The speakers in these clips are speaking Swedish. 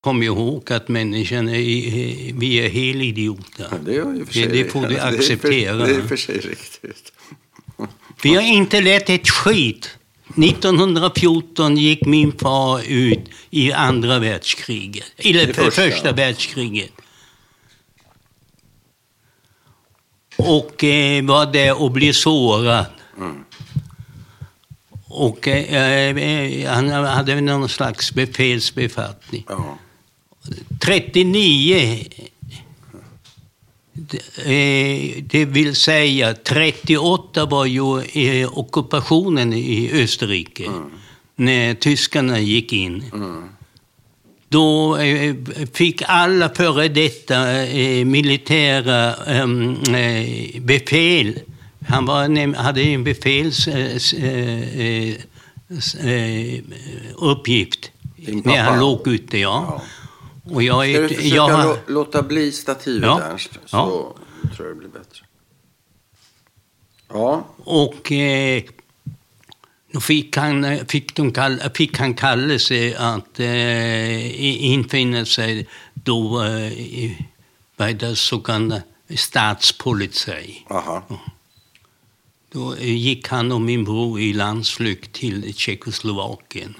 Kom ihåg att människan är, vi är helidioter. Ja, det, är Det, det får du acceptera. Det är, för, det är för sig riktigt. Vi har inte lärt ett skit. 1914 gick min far ut i andra världskriget. Eller för första. första världskriget. Och eh, var där och blev sårad. Och eh, eh, han hade någon slags befälsbefattning. Ja. 39, det, eh, det vill säga 38 var ju eh, ockupationen i Österrike. När tyskarna gick in. Då eh, fick alla före detta militära ehm, eh, befäl, han var, hade en befäls s- s- uppgift Din när han låg ute. Ja. Och jag, Ska är- du försöka jag har- lå- låta bli stativet, Ja. Ernst? Så Ja. tror jag det blir bättre. Ja, Och eh, då fick han, fick, de kall, fick han kallelse att eh, infinna sig då eh, vad det så kallade statspolizei. aha. Då gick han och min bror i landsflykt till Tjeckoslovakien.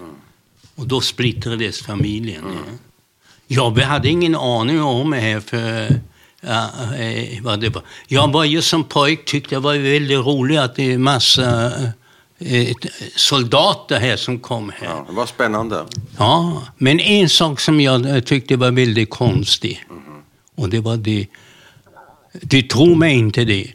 Och då splittrades familjen. Ja, vi hade ingen aning om det här för ja, eh, vad det var. Jag var ju som pojk tyckte det var väldigt roligt att det är massa eh, soldater här som kom här. Ja, det var spännande. Ja, men en sak som jag eh, tyckte var väldigt konstig. Och det var det. Du tror mig inte det.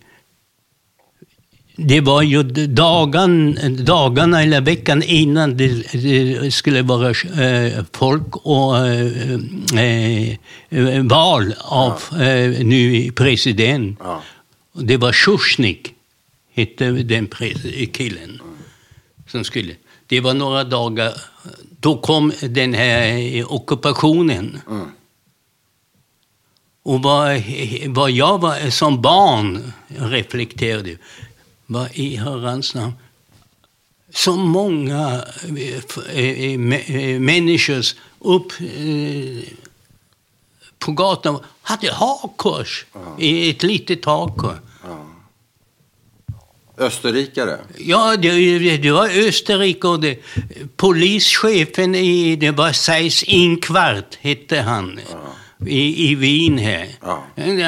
Det var ju dagen, dagarna eller veckan innan det, det skulle vara eh, folk och eh, eh, val av eh, ny president. Ja. Det var Sjusjnik, hette den killen som skulle. Det var några dagar, då kom den här eh, ockupationen. Mm. Och vad, vad jag var som barn reflekterade, vad i herrans namn, så många eh, eh, eh, mä- människor upp på gatan hade hakkors, i ett litet hakkors. Österrikare. Ja, det, det var Österrike och det, polischefen i, det var Seis Inkvart hette han, i, i Wien här. Ja.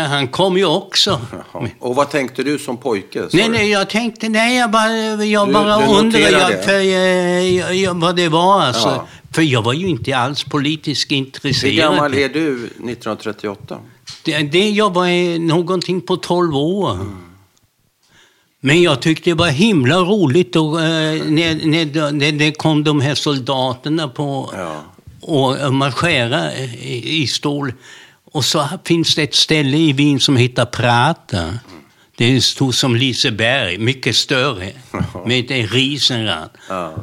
Han kom ju också. Jaha. Och vad tänkte du som pojke? sa Nej, nej, jag tänkte, nej, jag bara, jag Du- bara du undrar noterar jag, för, jag, jag, jag, vad det var alltså. Ja. För jag var ju inte alls politiskt Hur intresserad. gammal är du 1938? Det, det, jag var eh, någonting på 12 år. Men jag tyckte det var himla roligt då, eh, när, när, när det kom de här soldaterna på Ja. Och marschera i, i stål. Och så finns det ett ställe i Wien som heter Prata. Det är stort som Liseberg, mycket större, med ett risenrad. Ja.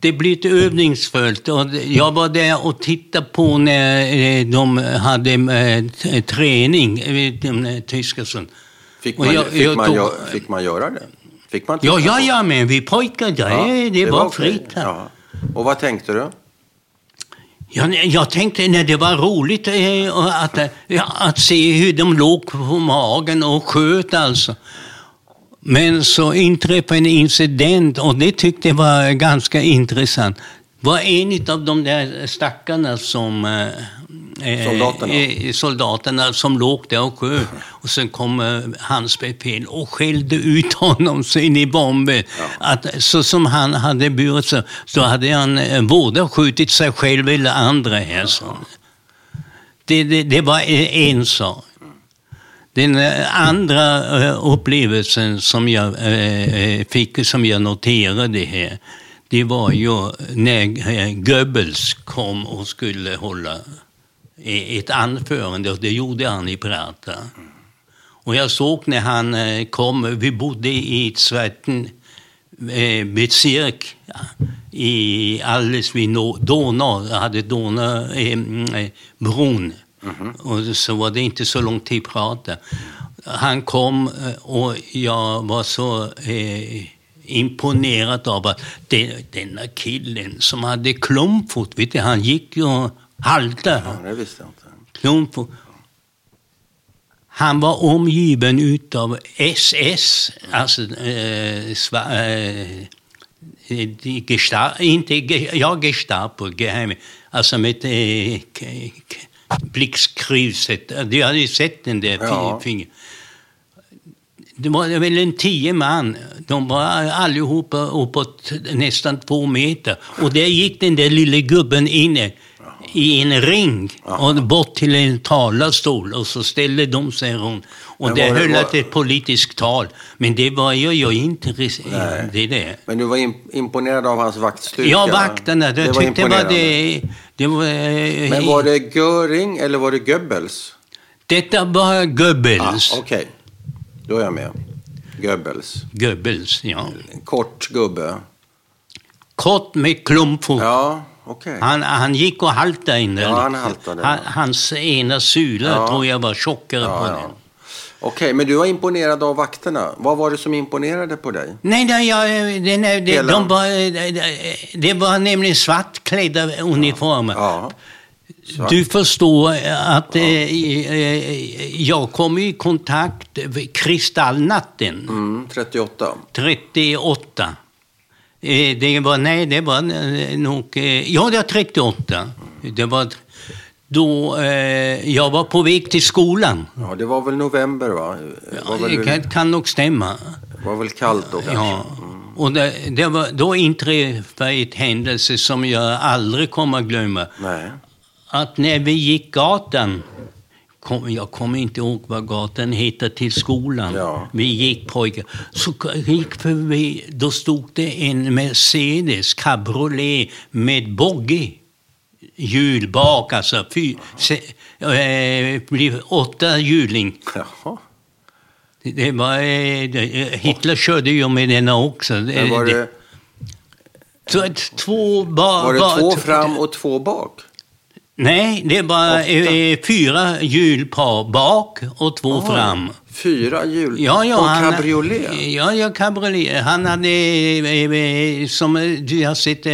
Det blir ett övningsfält och jag var där och tittade på när eh, de hade eh, träning, eh, de eh, tyska som... Fick, man, jag- fick, jag man tog- gö- fick man göra det? Fick man Ja, ja, ja, men vi pojkar, det, Ja, det, var, okej. fritt. Ja. Och vad tänkte du? Jag, jag tänkte när det var roligt eh, att, ja, att se hur de låg på magen och sköt alltså. Men så inträffade en incident och det tyckte jag var ganska intressant. Det var en av de där stackarna som... eh, Soldaterna? eh, soldaterna som låg där och sköt. Och sen kom eh, hans befäl och skällde ut honom så in i bomben. Att, så som han hade burit sig, så hade han eh, både skjutit sig själv eller andra här. Så. Det, det, det var eh, en sak. Den eh, andra eh, upplevelsen som jag eh, eh, fick, som jag noterade här, det var ju när eh, Goebbels kom och skulle hålla eh, ett anförande och det gjorde han i Prata. Och jag såg när han eh, kom, vi bodde i ett eh, bezirk ja, i alldeles vid Donau, jag hade Donau, eh, mm, eh, bron. Och så var det inte så lång tid att prata. Han kom eh, och jag var så eh, imponerad av att det, denna killen som hade klumpfot, vet du, han gick ju Halta. Ja, det visste jag inte. Klump. Han var omgiven utav SS, alltså eh, sva, eh, de gesta, inte ja, Gestapo, geheim, alltså med eh, blixtkruset. Du hade ju sett den där Ja. fingret. Det var väl en tio man. De var allihopa uppåt nästan två meter. Och där gick den där lille gubben inne i en ring och bort till en talarstol och så ställde de sig runt. Och där det- höll var- ett politiskt tal. Men det var jag, jag inte intresserad det det. Men du var im- imponerad av hans vaktstyrka? Ja, vakterna. Det Jag var tyckte var det... det var, eh, Men var det Göring eller var det Goebbels? Detta var Ah, Goebbels. Okej, då är jag med. Goebbels. Goebbels, ja. Kort gubbe. Kort med klumpfot. Ja, okej. Han, han gick och haltade in där Ja, han haltade. Han, hans ena sula Ja. tror jag var tjockare på den. Okej, men du var imponerad av vakterna. Vad var det som imponerade på dig? Nej, nej jag, är- det, Hela- de var, det var nämligen svartklädda uniformer. Svart. Du förstår att eh, eh, jag kom i kontakt kristallnatten Mm, 38. 38. Det var, nej, det var nog, ja det var 38. Det var då eh, jag var på väg till skolan. Ja, det var väl november va? Det var väl, Det kan, kan nog stämma. var väl kallt då kanske? Ja. Och det, det var, då inträffade ett händelse som jag aldrig kommer att glömma. Nej. Att när vi gick gatan, kom, jag kommer inte ihåg vad gatan heter till skolan. Ja. Vi gick pojkar. Så gick förbi, då stod det en Mercedes cabriolet med boggy. Hjul bak, alltså fy, se, blev åtta hjuling. Jaha. Det var, eh, Hitler körde ju med denna också. Men var det, två ba, var det två fram och två bak? Nej, det var Åtta. eh, fyra hjulpar bak och två Oj. fram. Fyra hjul Ja, ja, på han, cabriolet? Ja, ja, cabriolet. Han hade, eh, eh, som eh, du har sett,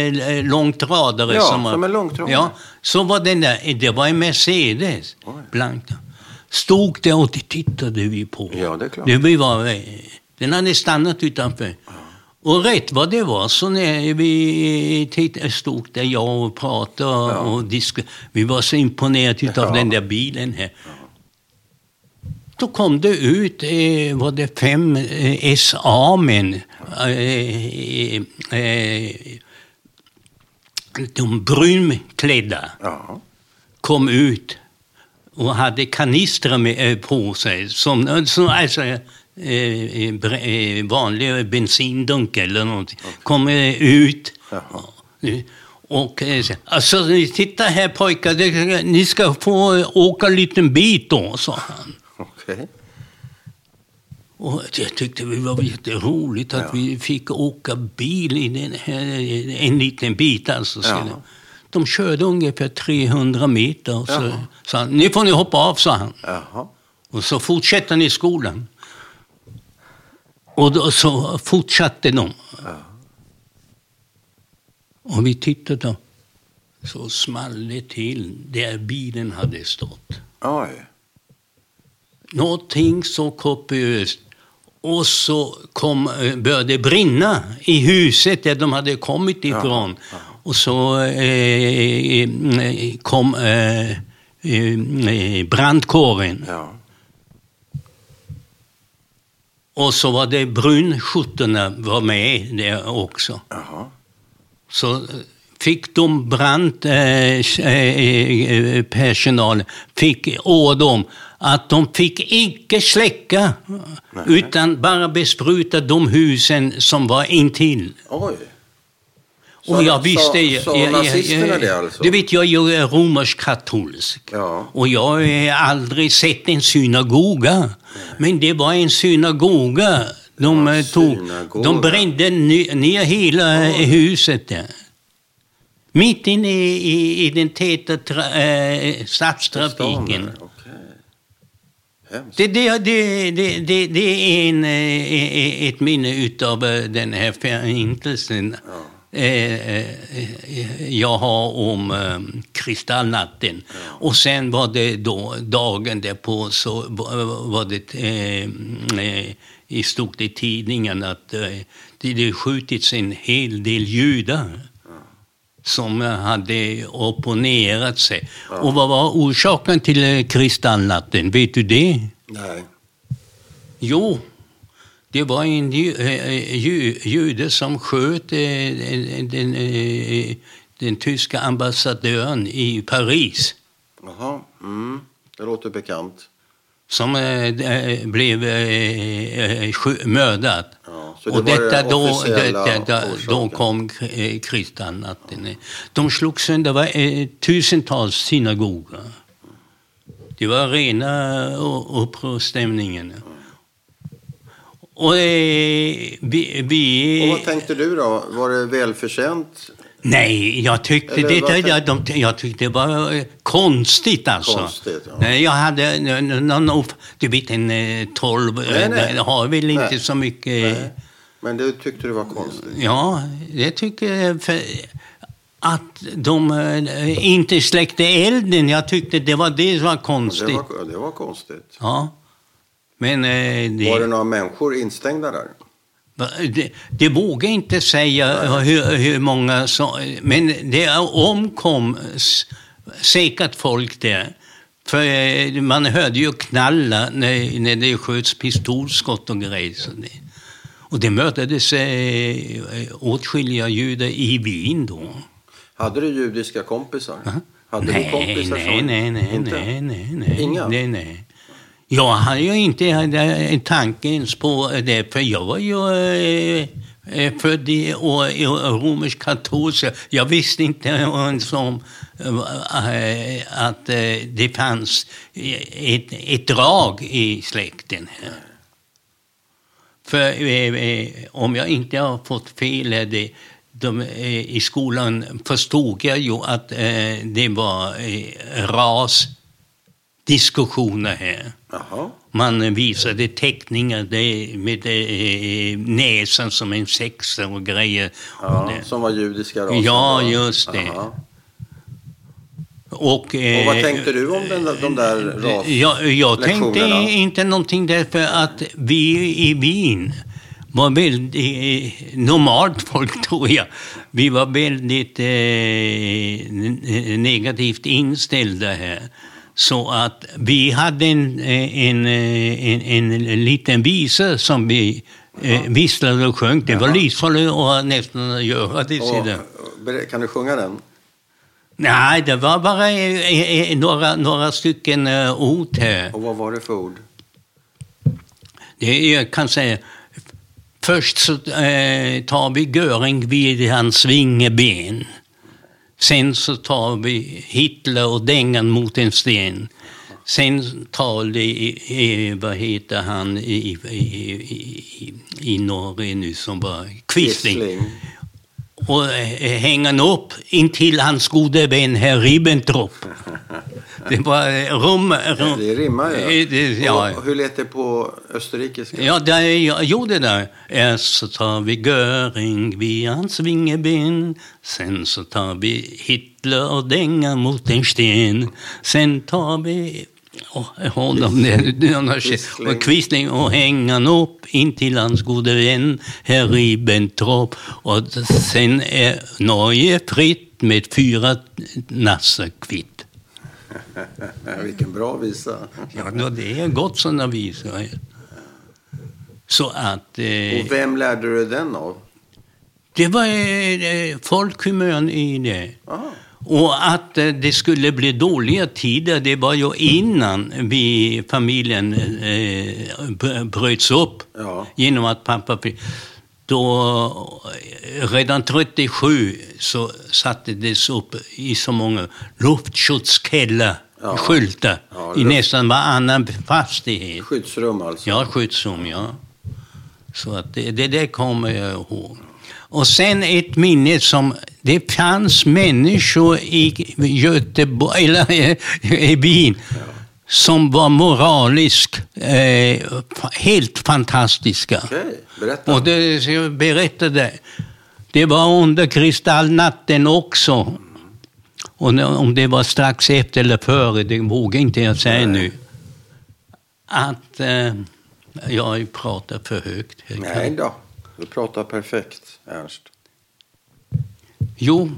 långtradare. Ja, som, som en långtradare. Ja, så var den där, det var en Mercedes, Oj. Stod där och det tittade vi på. Ja, det är klart. Det var, den hade stannat utanför. Och rätt vad det var, så när vi tittade, stod där jag och pratade och, och disk, vi var så imponerade utav Ja. den där bilen här. Då kom det ut, eh, var det fem eh, SA-män. Eh, eh, de brunklädda Ja. kom ut och hade kanistrar med, eh, på sig. Som, som alltså, eh, vanlig bensindunk eller någonting. Kom eh, ut. Jaha. Och eh, så- alltså, titta här pojkar, det, ni ska få åka en liten bit då, sa han. Okej. Och jag tyckte det var jätteroligt att Ja. vi fick åka bil i den här, en liten bit. Alltså. Så Ja. De körde ungefär 300 meter. Och så Jaha. sa han, nu får ni hoppa av, sa han. Jaha. Och så fortsätter ni skolan. Och då, så fortsatte de. Ja. Och vi tittade. Så small det till där bilen hade stått. Oj. Någonting så kopiöst. Och så kom, eh, började det brinna i huset där de hade kommit ifrån. Och så eh, eh, kom eh, eh, brandkåren. Ja. Och så var det brunskjortorna var med där också. Jaha. Så eh, fick de brand, eh, eh, personalen fick order om att de fick icke släcka utan bara bespruta de husen som var intill. Oj. Och jag visste... Jag- sa jag- nazisterna jag- det alltså? Du vet, jag är ju romersk-katolsk. Ja. Och jag har aldrig sett en synagoga. Men det var en synagoga. De, Ja, eh, tog, synagoga. de brände ne- ner hela eh, huset där. Mitt inne i, i, i den täta tra, eh, stadstrafiken. Det, det, det, det, det, är en, eh, eh, ett minne utav eh, den här förintelsen. eh, eh, jag har om eh, kristallnatten. Och sen var det då dagen därpå så var det eh, eh, i stort i tidningen att eh, det hade skjutits en hel del judar som hade opponerat sig. Och vad var orsaken till eh, kristallnatten? Vet du det? Nej. Jo, det var en eh, ju, jude som sköt eh, den, den, eh, den tyska ambassadören i Paris. Jaha. Mm. Det låter bekant. Som eh, eh, blev eh, eh, mördad. Ja, det Och detta det då, detta, då kom eh, kristallnatten. De slog sönder var, eh, tusentals synagogor. Det var rena upprorstämningen. Och eh, vi... vi Och vad tänkte du då? Var det välförtjänt? Nej, jag tyckte, Eller det, det, tänk- jag, de, jag tyckte det var eh, konstigt alltså. Konstigt, ja. Jag hade n- någon, du vet en eh, 12, Nej, eh, nej. det har väl inte Nej. så mycket. Nej. Men du tyckte det var konstigt? Ja, det tycker jag. För att de eh, inte släckte elden, jag tyckte det var det som var Det konstigt. var, det var konstigt. Ja. Men eh, det, Var det några människor instängda där? Det, det vågar jag inte säga hur, hur många som... Men det omkom säkert folk där. För eh, man hörde ju knalla när, när det sköts pistolskott och grejer. Och det mördades eh, åtskilliga judar i Wien då. Hade du judiska kompisar? Hade nej, du kompisar nej, som... nej, nej, Inte? nej, nej, nej. Inga? Nej, nej. Jag hade ju inte en tanke ens på det, för jag var ju eh, eh född i, och, romersk katolsk. Jag visste inte ens om eh, att eh, det fanns ett, ett drag i släkten här. För om jag inte har fått fel är det, de, i skolan förstod jag ju att det var ras rasdiskussioner här. Jaha. Man visade teckningar det, med eh, näsan som en sexa och grejer. Ja, Och som var judiska rasen? Ja, just det. Jaha. Och, eh, Och vad tänkte du om den, de där ras... Jag, jag tänkte inte någonting därför att vi i Wien var väldigt eh, normalt folk tror jag. Vi var väldigt eh, negativt inställda här. Så att vi hade en, eh, en, eh, en, en liten visa som vi eh, visslade och sjöng. Det var livsfarligt att nästan göra det. Och, kan du sjunga den? Nej, det var bara eh, några, några stycken ord här. Och vad var det för ord? Det jag kan säga, först så eh, tar vi Göring vid hans vingeben. Sen så tar vi Hitler och dängan mot en sten. Sen tar vi, vad heter han i, i, i, i Norge nu som var Quisling. Quisling. Och eh, hänger han upp intill hans gode vän herr Ribbentrop. Det var eh, rum... rum Det rimmar ju. Eh, det- ja. Och hur lät det på österrikiska? Ja, det, jag gjorde det. Så tar vi Göring vid hans vingeben. Sen så tar vi Hitler och dänga mot en sten. Sen tar vi oh, honom Quisling. och Quisling och hängan upp in till hans gode vän herr Ribbentrop. Och sen är Norge fritt med fyra nassar kvitt. Vilken bra visa. Ja, det är gott sådana visor. Så att... Eh, Och vem lärde du den av? Det var eh, folkhumörn i det. Aha. Och att eh, det skulle bli dåliga tider, det var ju innan vi, familjen eh, br- bröts upp. Ja. Genom att pappa... Då, eh, redan 37 så sattes upp i så många luftskyddskällar, Ja. skyltar, Ja, i nästan varannan fastighet. Skyddsrum alltså? Ja, skyddsrum, ja. Så att det, det där kommer jag ihåg. Och sen ett minne som, det fanns människor i Göteborg, eller i Wien, som var moraliskt eh, helt fantastiska. Okej, berätta. Och det jag berättade. Det var under kristallnatten också. Och om det var strax efter eller före, det vågar inte jag säga nu. Att eh, jag pratar för högt. Nej då, du pratar perfekt, Ernst. Jo,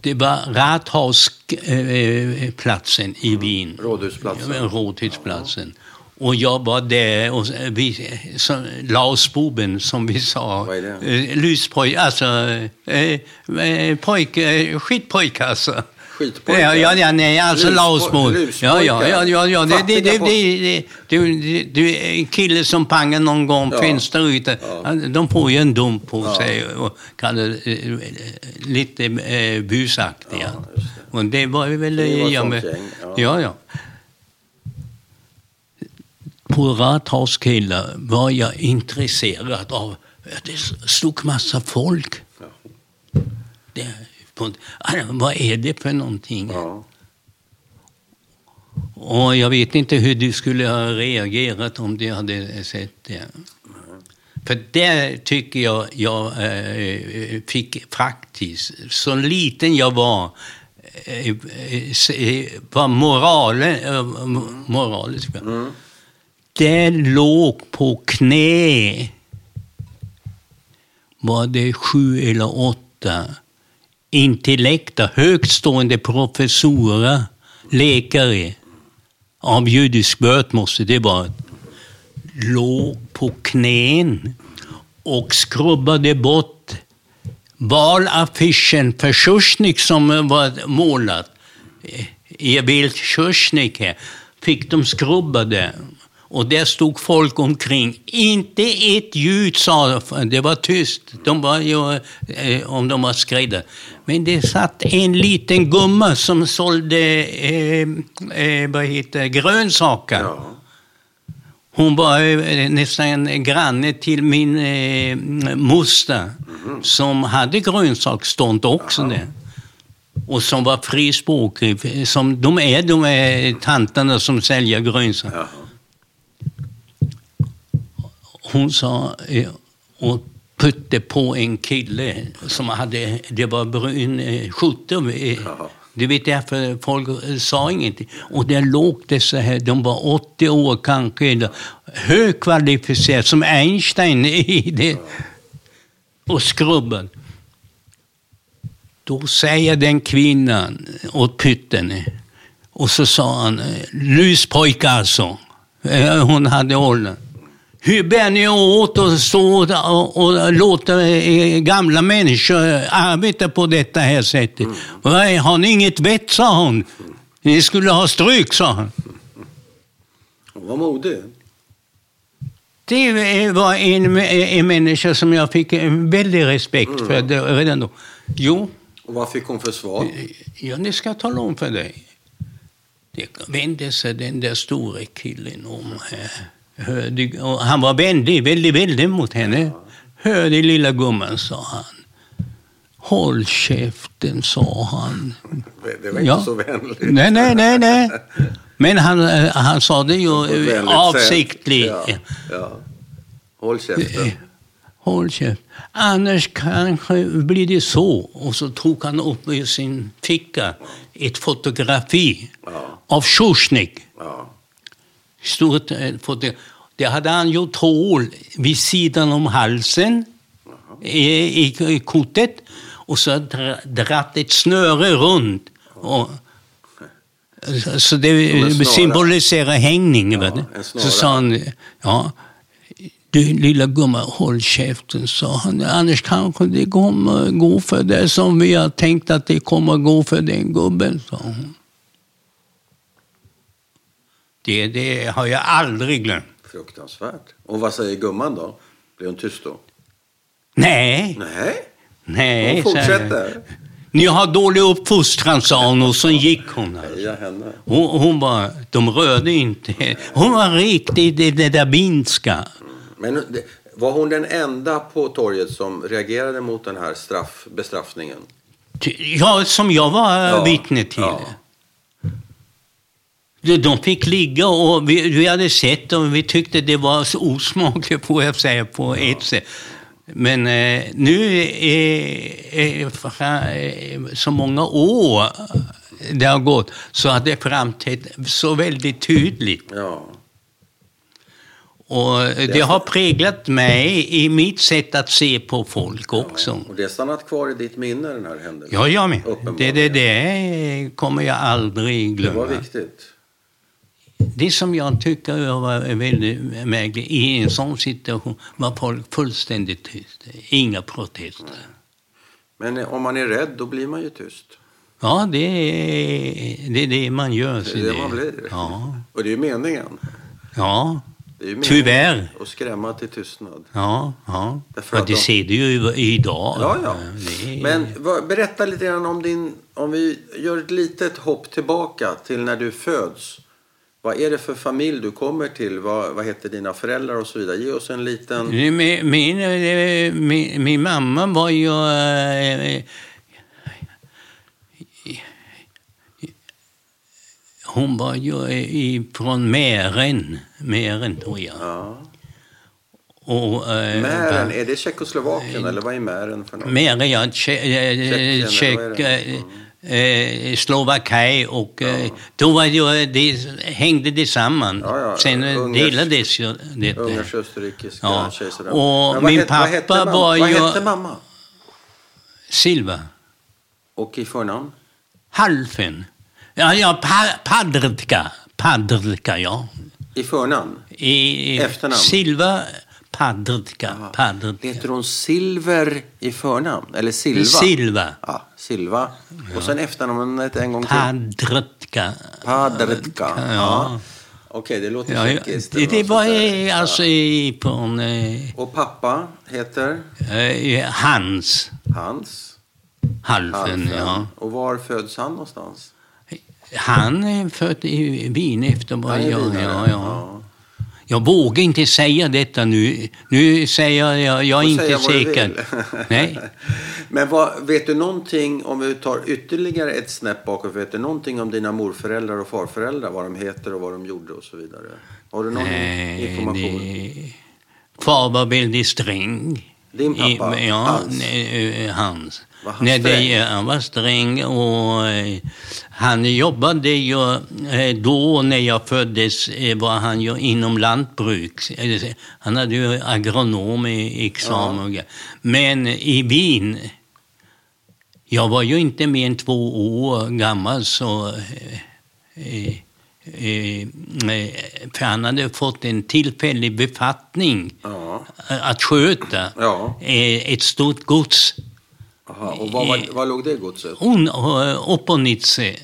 det var Rathausplatsen i Wien. Rådhusplatsen. Rådhusplatsen. Och jag var där och vi, som, Lausbuben som vi sa. Vad är det? Eh, Lyspojk, alltså eh, eh, pojk, eh, skitpojk alltså. Skitpojkar? Ja, ja, nej, alltså Lausbon. Ja, ja, ja, ja, ja. Det, det, det, det, det, det, en kille som pangar någon gång Ja. fönsterrutan. Ja. De får ju en dom på sig och kallar eh, lite eh, busaktiga. Ja, just det. och det var väl... Det var ja, gäng, ja. ja. På Rathauskillar var jag intresserad av att det stod massa folk. Det, på, alltså, vad är det för någonting? Ja. Och jag vet inte hur du skulle ha reagerat om du hade sett det. För där tycker jag jag eh, fick faktiskt, så liten jag var, eh, eh, var moralen, moralisk. Mm. Det låg på knä, var det sju eller åtta intellekta, högstående professorer, läkare av judisk börd måste det vara, låg på knän och skrubbade bort valaffischen för Sjursnik som var målad. Emil eh, Sjursnik här, fick de skrubbade. Och där stod folk omkring. Inte ett ljud sa de, det var tyst. De var ju, eh, om de var skrädda. Men det satt en liten gumma som sålde eh, eh, vad heter, grönsaker. Ja. Hon var eh, nästan granne till min eh, moster som hade grönsaksstånd också där. Och som var frispråkig. Som de är de är tanterna som säljer grönsaker. Ja. Hon sa eh, och putte på en kille som hade, det var brun eh, skjorta. eh, Jaha. Du vet därför folk sa ingenting. Och där låg det så här, de var 80 år kanske, högkvalificerade, som Einstein i det. Och skrubbad. Då säger den kvinnan åt pytten, och så sa han, luspojke alltså. Hon hade åldern. Hur bär ni åt och stå och, och låta eh, gamla människor arbeta på detta här sättet? Nej, Har ni inget vett, sa hon. Ni skulle ha stryk, sa han. Hon var modig. Det var en, en människa som jag fick en väldig respekt för det- redan då. Jo, Och vad fick hon för svar? Ja, det ska jag tala om för dig. Det vände sig den där store killen om. eh, hörde- Han var vänlig, väldigt vänlig mot henne. Hör dig lilla gumman, sa han. Håll käften, sa han. Det var inte Ja. så vänligt. Nej, nej, nej, nej. Men han, eh, han sa det ju avsiktligt. Ja. Ja. Håll käften. Eh, Håll käft. Annars kanske blir det så. Och så tog han upp i sin ficka ett fotografi Ja. av Sjusjnik. Ja. Stort eh, foto. Det hade han gjort hål vid sidan om halsen i, i, i kortet och så dra, dratt ett snöre runt. Och, så det symboliserar hängning. snara. så sa han, ja, du lilla gumma, håll käften, sa han. Annars kanske det kommer gå för det som vi har tänkt att det kommer gå för den gubben, sa hon. Det, det har jag aldrig glömt. Fruktansvärt. Och vad säger gumman då? Blir hon tyst då? Nej, Nej, nej. hon fortsätter. Ni har dålig uppfostran, sa hon och så gick hon. Henne. Hon, hon var, de rörde inte. Hon var riktigt det, det där binska. Men var hon den enda på torget som reagerade mot den här straff, bestraffningen? Ja, som jag var Ja, vittne till. ja. De, fick ligga och vi, vi hade sett och vi tyckte det var så osmakligt, får jag säga, på ett sätt. Men eh, nu är, är så många år det har gått så att det framträtt så väldigt tydligt. Ja. Och det har präglat mig i mitt sätt att se på folk också. Och det har stannat kvar i ditt minne, den här händelsen? Ja, jag med. Det, det, det kommer jag aldrig Det glömma. var viktigt. Det som jag tycker var väldigt märkligt, i en sån situation var folk fullständigt tysta. Inga protester. Men om man är rädd, då blir man ju tyst. Ja, det är det, är det man gör. Det är det man blir. Ja, Och det är ju meningen. ja. Det är ju tyvärr. Att skrämma till tystnad. Ja, ja. Därför ja det de- ser du ju idag. Ja, ja. Det är- Men berätta lite grann om din... Om vi gör ett litet hopp tillbaka till när du föds. Vad är det för familj du kommer till? Vad, vad heter dina föräldrar och så vidare? Ge oss en liten... Min, min, eh, min, min mamma var ju... eh, Hon var ju från Mären, Mären tror jag. Ja. Och, eh, Mären, är det Tjeckoslovakien eller vad är Mären för något? Mären, ja. Tje, Tjeckien, eh, Tjeck, vad det? eh, Slovakaj och eh, då var ju, det hängde det samman. Ja, ja, Sen eh, Ungers- delades ju det. Ungerska, österrikiska Ja. kejsardömet. Och vad min hette- vad pappa mam- var Vad ju- hette mamma? Silva. Och i förnamn? Halfen. Ja, ja pa, Padrtka. Padrtka, ja. I förnamn? I, Efternamn? Silva Padrtka. Padrtka. Heter hon Silver i förnamn? Eller Silva? Silva. Ja, Silva. Och sen efternamnet en gång till. Padretka. Ja. Ja. Okej, det låter Ja, ja, tjeckiskt. det, det något var där. eh, alltså i- från eh, Och pappa heter eh, Hans Hans. Halfen. Alfen. Ja. Och var föds han någonstans? Han är född i Wien efter vad jag... Ja, ja. Jag vågar inte säga detta nu. Nu säger jag, jag är inte säker. Nej. Men vad, vet du någonting, om vi tar ytterligare ett snäpp bakåt, vet du någonting om dina morföräldrar och farföräldrar? Vad de heter och vad de gjorde och så vidare? Har du någon Nej, information? det... Far var väldigt sträng. Din pappa, I, ja, Hans? nej, eh, Hans. Var han sträng? Det, han var sträng och eh, han jobbade ju eh, då när jag föddes eh, var han ju inom lantbruk. Han hade ju agronom i examen. och grejer. Men i Wien, jag var ju inte mer än två år gammal så för han hade fått en tillfällig befattning Ja. att sköta Ja. ett stort gods. Aha. Och var, var, var låg det godset? Hon, eh, Oponice.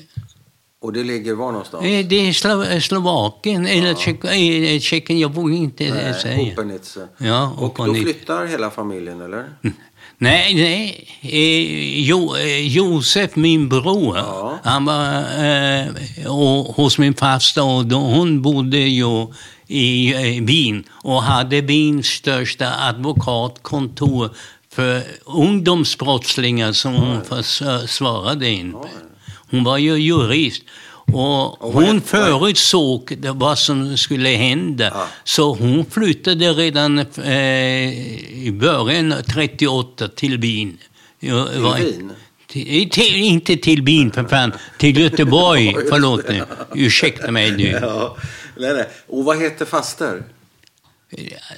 Och det ligger var någonstans? Eh, Det är Slo- Slovakien, eller Tjeck, eh, Tjeckien, jag vågar inte eh, Nej, säga. Opernitze. Ja, Och då Oponice. flyttar hela familjen, eller? Nej, nej. Eh, jo, eh, Josef, min bror, Ja. han var eh, och, hos min faster och då, hon bodde ju i eh, Wien och hade Wiens största advokatkontor för ungdomsbrottslingar som hon försvarade inför. Hon var ju jurist. Och hon förutsåg vad som skulle hända. Så hon flyttade redan eh, i början av 38 till Wien. Till Wien? Till, till, inte till Wien för fan, till Göteborg. Förlåt nu. Ursäkta mig nu. Ja. Nej, nej. Och vad hette faster?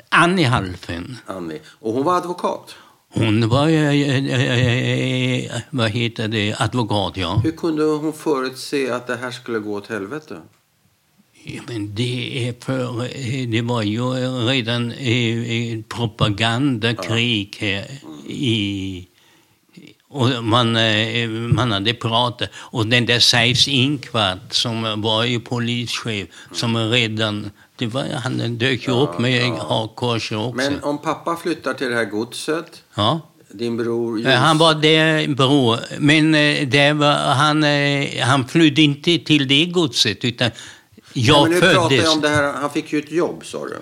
Annie Halfen. Annie. Och hon var advokat. Hon var, eh, eh, eh, vad heter det, advokat ja. Hur kunde hon förutse att det här skulle gå åt helvete? Ja, Men det, är för, det var ju redan propagandakrig här i... Och man, man hade pratat. Och den där Seifs Inquart som var ju polischef som redan... Det var, han dök ju upp med hakkors också. Men om pappa flyttar till det här godset, ja. din bror Eh, Han var där bror, men eh, det var, han, eh, han flydde inte till det godset utan Ja, jag men nu pratar föddes... jag om det här, han fick ju ett jobb sa du.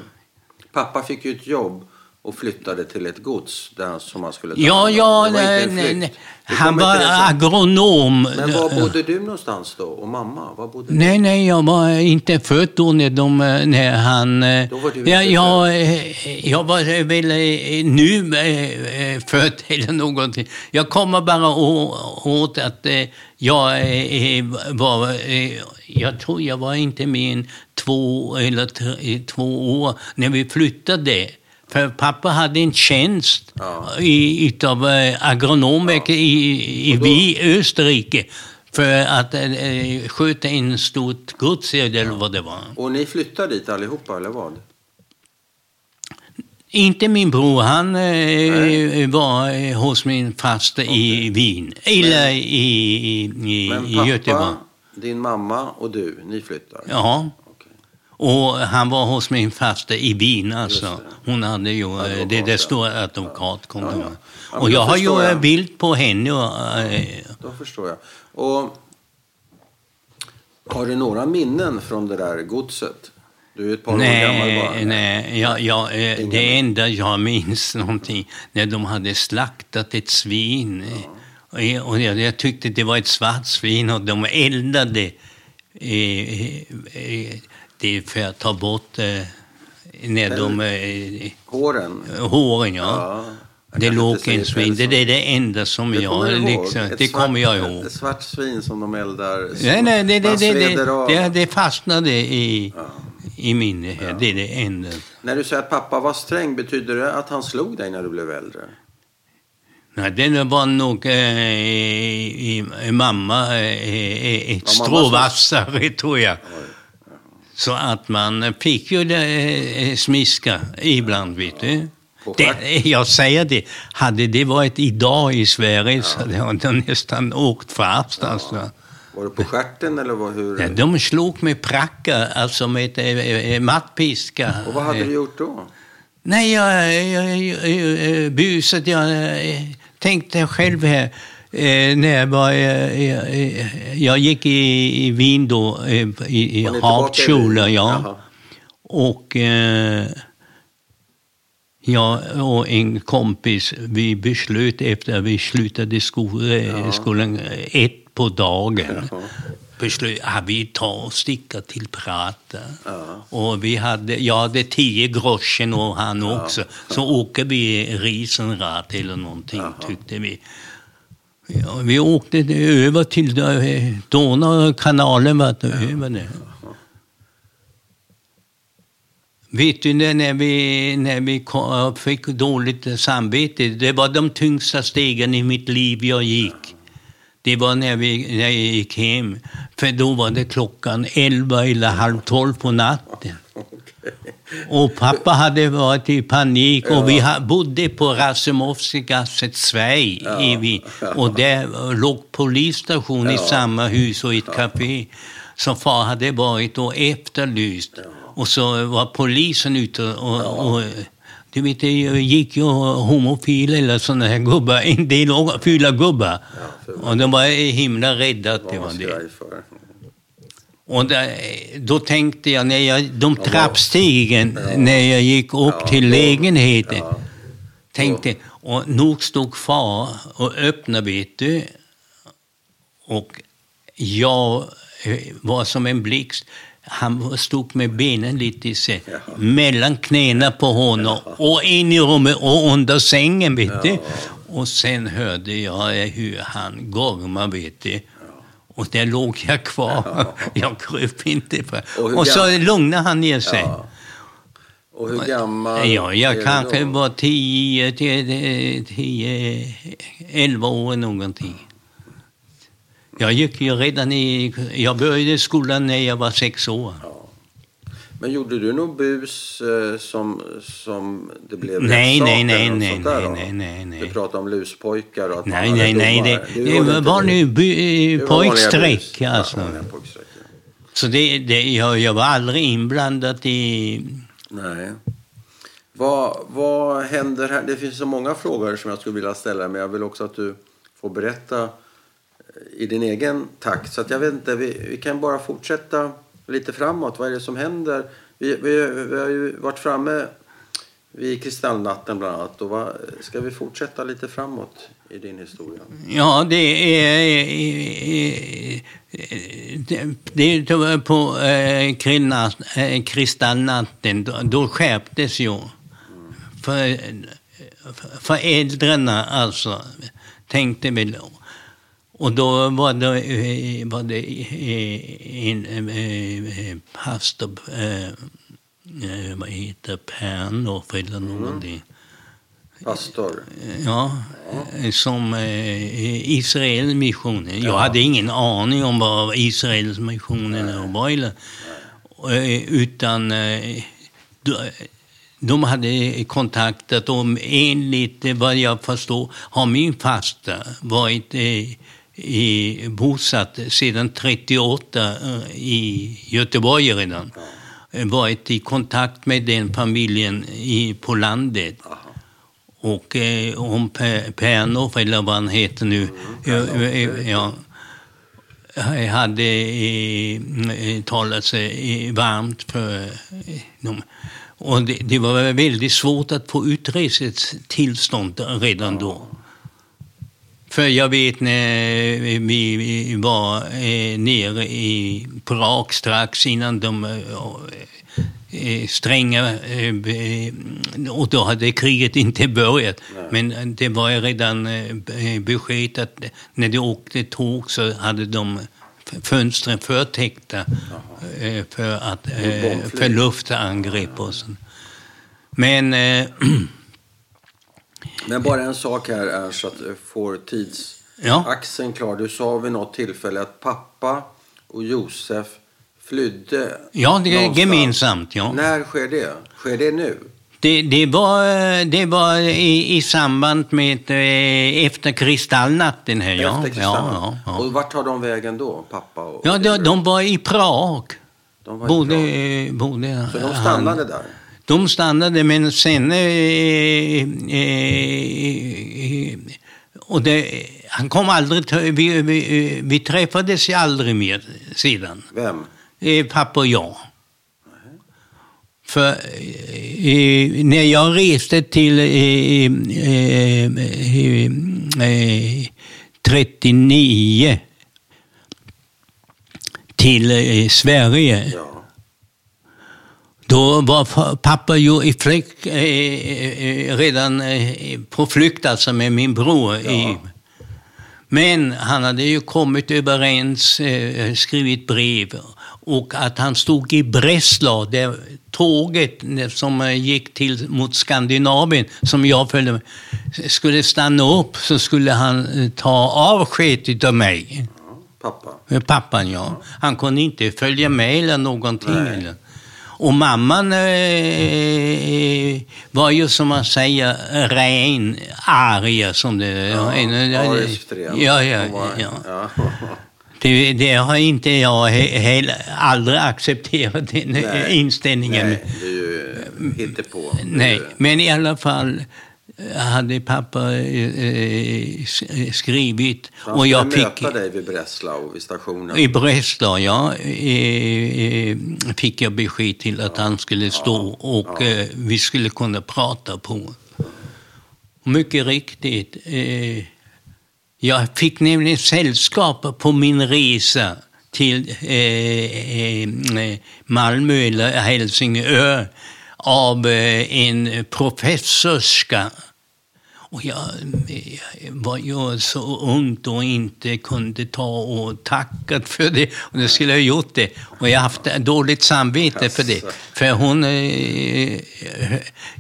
Pappa fick ju ett jobb och flyttade till ett gods där som han skulle ta Ja, ja, nej, nej, nej. Han var agronom. Men var bodde du någonstans då? Och mamma? Var bodde du? Nej, nej, jag var inte född då när, de, när han... Då var du jag, jag, eh, jag var väl eh, nu eh, född eller någonting. Jag kommer bara åt att jag var... Jag tror jag var inte mer än två eller tre, två år när vi flyttade. För pappa hade en tjänst Ja. i, utav eh, agronom i, i, då- i Österrike för att eh, sköta en stort gods eller vad det var. Och ni flyttade dit allihopa, eller vad? Inte min bror, han eh, var eh, hos min faster i Wien, eller i, i, i, Men i pappa, Göteborg. din mamma och du, ni flyttar? Ja. Och han var hos min faster i Wien alltså. Det. Hon hade ju, eh, Advokat, det ja. där står advokatkontor. Ja, ja. Ja, men och jag har ju jag. en bild på henne. Och, eh, Då förstår jag. Och har du några minnen från det där godset? Du är ett par år gammal bara. Nej, nej. Jag, jag, eh, det enda jag minns någonting, när de hade slaktat ett svin. Och jag, och jag, jag tyckte det var ett svart svin och de eldade eh, eh, det för att ta bort eh, de, eh, Håren? håren. Ja. Ja. Det låg en svin. Det, det är det enda som Det jag... Liksom, det svart- kommer jag ihåg. Ett svart svin som de eldar. Nej, nej, det, det, det, det, fastnade i, Ja. i minne. här. Det är det enda. När du säger att pappa var sträng, betyder det att han slog dig när du blev äldre? Nej, det var nog eh, i, i, mamma eh, ett Ja, stråvassare, tror jag. Så att man fick ju eh, smiska ibland, vet du. Det, stjärt- jag säger det, hade det varit idag i Sverige så hade jag nästan åkt fast. Alltså. Var det på stjärten eller vad, hur? Ja, de slog med pracka, alltså med eh, eh, mattpiska. Och vad hade du gjort då? Nej, jag, jag, jag, jag busade. Jag eh, tänkte själv här. Eh, när jag, var, eh, jag, gick i, i Wien då, eh, i, i Hauptschule, ja. Jaha. Och eh, jag och en kompis, vi beslöt efter att vi slutade eh, skolan eh, ett på dagen. Jaha. Beslöt att vi tar och sticker till Prata. Ja. Och vi hade, jag hade tio groschen och han också. Så åker vi Riesenrad eller någonting, Jaha. tyckte vi. Ja, vi åkte över till Donaukanalen, var det över det. Vet du, när när vi, när vi kom, fick dåligt samvete, det var de tyngsta stegen i mitt liv jag gick. Det var när, vi, när jag gick hem, för då var det klockan elva eller halv tolv på natten. Och pappa hade varit i panik och vi bodde på Rasimovsky-gasset Sverige i Wien. Och där låg polisstation i samma hus och ett café. Så far hade varit och efterlyst. Och så var polisen ute och, och du vet, det gick ju homofila eller sådana här gubbar, en del fylla gubbar. Och de var himla rädda att det var det. Och då tänkte jag, när jag, de trappstegen, när jag gick upp Ja, till lägenheten, Ja. tänkte, och nog stod far och öppnade, vet du. Och jag eh, var som en blixt. Han stod med benen lite Jaha. mellan knäna på honom och in i rummet och under sängen, vet du. Och sen hörde jag hur han gormade, vet du. Och där låg jag kvar. Jag kröp inte. På. Och Och så lugnade han ner sig. Ja. Och hur gammal Ja, jag kanske var 10, 10, 10, 11 år någonting. Jag gick ju redan i... Jag började skolan när jag var sex år. Men gjorde du någon bus eh, som, som det blev Nej, nej, nej, något nej, nej, nej, nej, nej. Du pratade om luspojkar och att Nej, nej, nej. domare. Det, det inte var nu Det var vanliga pojkstreck alltså. Ja, vanliga pojkstreck, ja. Så det, det, jag, jag var aldrig inblandad i... Nej. Vad, vad händer här? Det finns så många frågor som jag skulle vilja ställa men jag vill också att du får berätta eh, i din egen takt. Så att jag vet inte, vi, vi kan bara fortsätta lite framåt. Vad är det som händer? Vi, vi, vi har ju varit framme vid kristallnatten bland annat. Och vad, ska vi fortsätta lite framåt i din historia? Ja, det är... Det, det på eh, eh, kristallnatten, då, då skärptes ju. För, för äldrena alltså, tänkte vi då. Och då var det, var det en pastor eh, vad heter Pernhoff eller någonting. Mm. Pastor? Ja, ja. som eh, Israels missionen. Jag hade ingen aning om vad Israels missionen var. Eller, eh, utan eh, de hade kontaktat och enligt vad jag förstår har min fasta varit eh, i, bosatt sedan 38 eh, i Göteborg redan. Varit i kontakt med den familjen i, på landet. Och eh, om Pernov, eller vad han heter nu, mm, ja, hade eh, talat sig varmt för eh, dem. Och det, det, var väldigt svårt att få utresetillstånd redan då. För jag vet när vi var eh, nere i Prag strax innan de eh, eh, stränga... Och då hade kriget inte börjat. Nej. Men det var redan besked att när de åkte tåg så hade de fönstren förtäckta för, att, för luftangrepp och sånt. Men Men bara en sak här är så att får tidsaxeln ja. klar. Du sa vid något tillfälle att pappa och Josef flydde Ja, det är gemensamt. Ja. När sker det? Sker det nu? Det, det, var, det var i, i samband med eh, efter kristallnatten. Här, ja. Efter kristallnatten? Ja, ja, Och vart tar de vägen då, pappa och Ja, de, de var i Prag. De var i både, Prag. Både, Så de stannade han, där? De stannade, men sen... Eh, eh, och det, han kom aldrig... Vi, vi, vi träffades aldrig mer sedan. Vem? Eh, pappa och jag. För eh, när jag reste till eh, 39 eh, till Sverige ja. Då var pappa ju i flykt, eh, eh, redan eh, på flykt alltså med min bror. Ja. men han hade ju kommit överens, skrivit brev och att han stod i Breslau, där tåget som gick till mot Skandinavien, som jag följde med, skulle stanna upp så skulle han ta avsked av mig. Pappa? Pappan, ja. Han kunde inte följa med eller någonting. Eller. Och mamman eh, var ju som man säger ren arg som det... Ja, ja, ja, ja, ja. Det, det, har inte jag he, aldrig accepterat, den nej, inställningen. Nej, det är ju hittepå. Nej, men i alla fall hade pappa eh, eh skrivit. Så han och jag fick möta dig vid Breslau, vid stationen? I Breslau, ja. Eh, fick jag besked till att ja. han skulle stå och ja. vi skulle kunna prata på. Mycket riktigt. jag fick nämligen sällskap på min resa till Malmö eller Helsingör av en professorska och jag var ju så ung och inte kunde ta och tacka för det. Och det skulle jag ha gjort det. Och jag har haft dåligt samvete för det. För hon... Eh,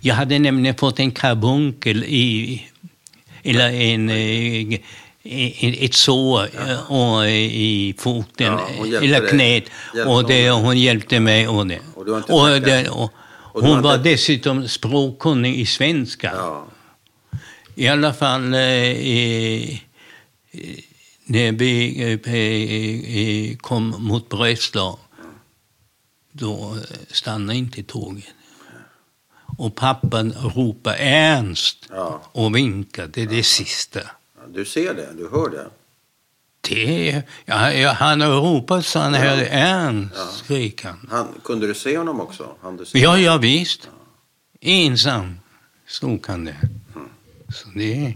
jag hade nämligen fått en karbunkel i... Eller en... Eh, ett sår ja. i foten, ja, eller knät. Och det, hon hjälpte mig. Och det. Och, och, det, och hon var dessutom språkkunnig i svenska. Ja. I alla fall eh, när vi eh, kom mot Breslau, då stannade inte tåget. Och pappan ropade Ernst ja. och vinkade. Det är det sista. Du ser det, du hör det. Det, ja, ja, han ropade så han ja. hörde Ernst, ja. skrek han. han. Kunde du se honom också? Han se ja, ja, visst. Ensam stod han där. Så det,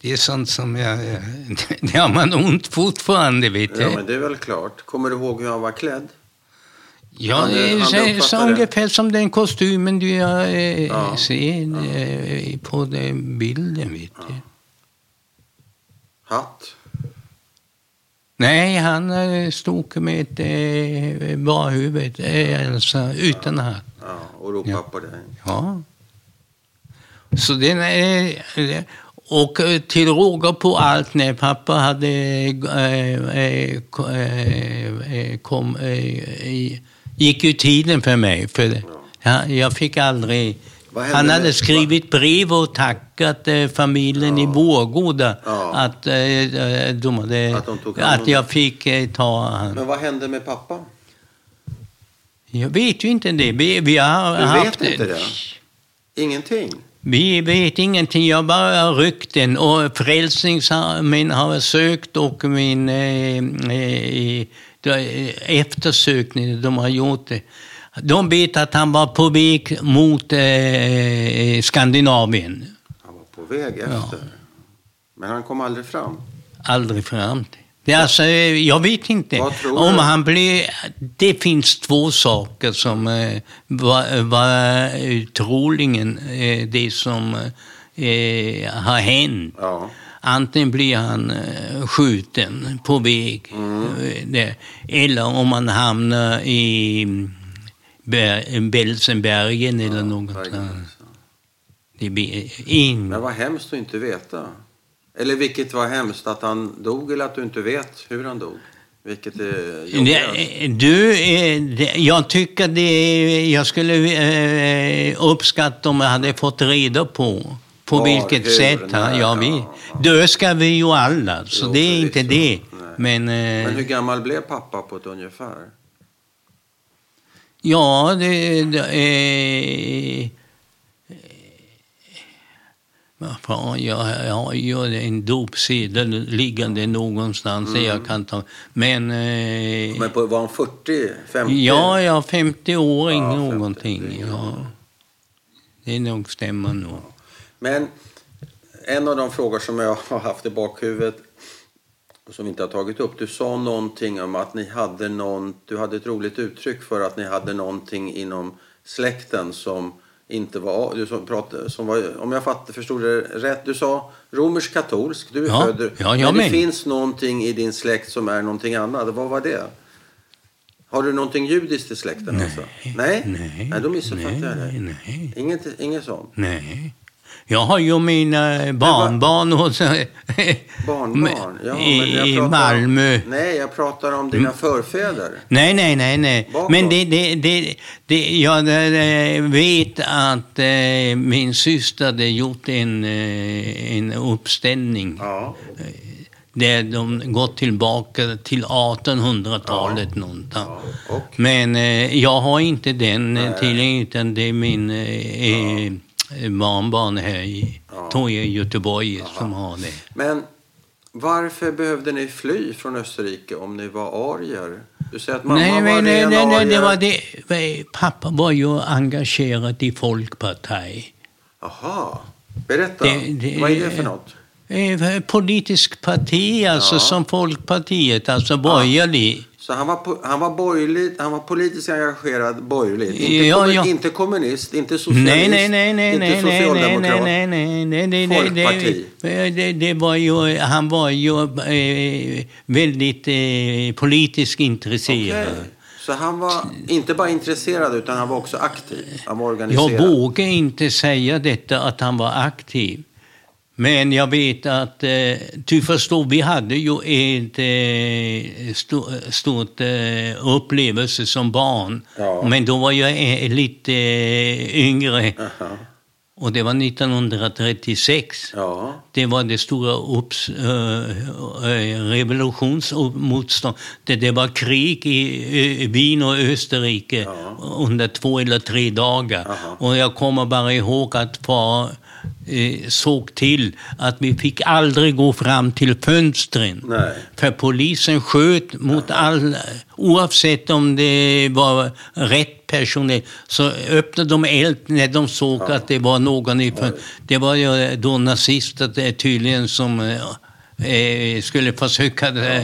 det är sånt som jag... Det har man ont fortfarande, vet Ja, men det är väl klart. Kommer du ihåg hur han var klädd? Ja, Han- det är han så- ungefär som den kostymen du jag, eh, Ja, ser eh, på den bilden, vet du. Hatt? Nej, han eh, stod med ett eh, bara huvud, eh, alltså utan hatt. Ja, och ropa Ja. på dig. Ja. Så den är... Och eh, till råga på allt, när pappa hade eh, eh, ko- kom, gick ju tiden för mig. För jag fick aldrig... Han hade skrivit brev och tackat eh, familjen i Vårgårda Ja. att, eh, de hade, Att de att jag fick eh, ta han. Men vad hände med pappa? Jag vet ju inte det. Vi, vi har Du haft vet inte det? Ingenting? Vi vet ingenting, jag bara rykten. Och Frälsningsarmén har sökt och min eh, eh, de- eftersökning, de har gjort det. De vet att han var på väg mot eh, Skandinavien. Han var på väg efter. Men han kom aldrig fram. Aldrig fram till. Det är alltså, eh, jag vet inte. Om han blir, det finns två saker som eh, var, var eh, troligen eh, det som eh, har hänt. Ja. Antingen blir han eh, skjuten på väg, Mm. eh, där. eller om han hamnar i Ber- Belsenbergen eller någonstans. verkligen. Det blir in. Men vad hemskt att inte veta. Eller vilket var hemskt, att han dog eller att du inte vet hur han dog? Vilket är jobbigast? Det, du, eh, jag tycker det, jag skulle eh, uppskatta om jag hade fått reda på på Var, vilket hur, sätt när, ja, vi, ja. Dö ska vi ju alla, så Jo, det är inte det. Men, eh, Men hur gammal blev pappa på ett ungefär? ja, det, det eh, fan, jag, jag har ju en dopsedel liggande någonstans där jag kan ta. Men, eh, Mm. Men på, var han 40? 50? Ja, ja, 50-åring Ja, 50, någonting. det är- Ja. Det är nog stämmer nog. Men en av de frågor som jag har haft i bakhuvudet och som vi inte har tagit upp. Du sa någonting om att ni hade någon, du hade ett roligt uttryck för att ni hade någonting inom släkten som inte var, du som pratade, som var, om jag fatt, förstod det rätt, du sa romersk-katolsk, du är Ja, född, ja, men det finns någonting i din släkt som är någonting annat. Vad var det? Har du någonting judiskt i släkten? Nej. Alltså? Nej? Nej. Nej, då missuppfattar jag nej, Inget, inget sånt? nej. Jag har ju mina barnbarn hos, Barnbarn? Ja, i, men jag i pratar Malmö. Nej, jag pratar om dina förfäder. Nej, nej, nej, nej. Bakåt. Men det, det, det, det, jag eh, vet att eh, min syster hade gjort en, eh, en uppställning Ja. där de gått tillbaka till 1800-talet någonstans. ja. Men eh, jag har inte den eh, Nej. utan det är min eh, eh, barnbarn här i, Ja. tror jag, Göteborg som har det. Men varför behövde ni fly från Österrike om ni var arier? Du säger att mamma nej, var nej, nej, nej, nej, det var det. Pappa var ju engagerad i Folkparti. Jaha. Berätta. Det- det- Vad är det för något? Eh, Politisk parti, alltså Ja. som Folkpartiet, alltså borgerlig. Så han var, po- han var borgerlig, han var politiskt engagerad borgerligt. Inte, Ja, kommu- ja. inte kommunist, inte socialist, Nej, nej, nej, nej, inte nej, socialdemokrat. nej, nej, nej, nej, nej, Folkparti. det, det, det var ju, han var ju eh, väldigt eh, politiskt intresserad. Okej. Så han var inte bara intresserad utan han var också aktiv. Han var Jag organiserad. vågar inte säga detta att han var aktiv. Men jag vet att, eh, du förstår, vi hade ju ett eh, sto, stort eh, upplevelse som barn. Ja. Men då var jag eh, lite yngre. Aha. Och det var 1936. Ja. Det var det stora upps, äh, revolutionsmotstånd. Det, det var krig i Wien och Österrike Ja. under två eller tre dagar. Aha. Och jag kommer bara ihåg att far eh, såg till att vi fick aldrig gå fram till fönstren. Nej. För polisen sköt mot all, oavsett om det var rätt personer, så öppnade de eld när de såg att det var någon i fön- Det var ju då nazister tydligen som eh, eh, skulle försöka, eh,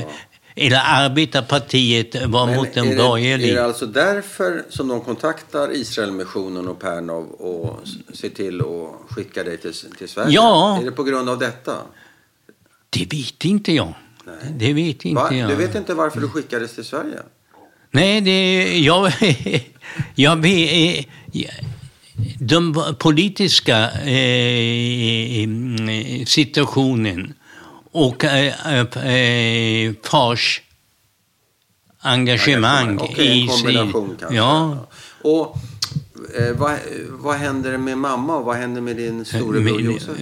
eller arbetarpartiet var Men mot en borgerlig. är det alltså därför som de kontaktar Israelmissionen och Pernov och ser till att skicka dig till, till Sverige? Ja. Är det på grund av detta? Det vet inte jag. Det vet inte Va? jag. Du vet inte varför du skickades till Sverige? Nej, det, jag, jag vet... De politiska eh, situationen och eh, eh, fars engagemang Okej, i en kombination kanske. Ja, Och eh, vad, vad händer med mamma och vad händer med din storebror Josef?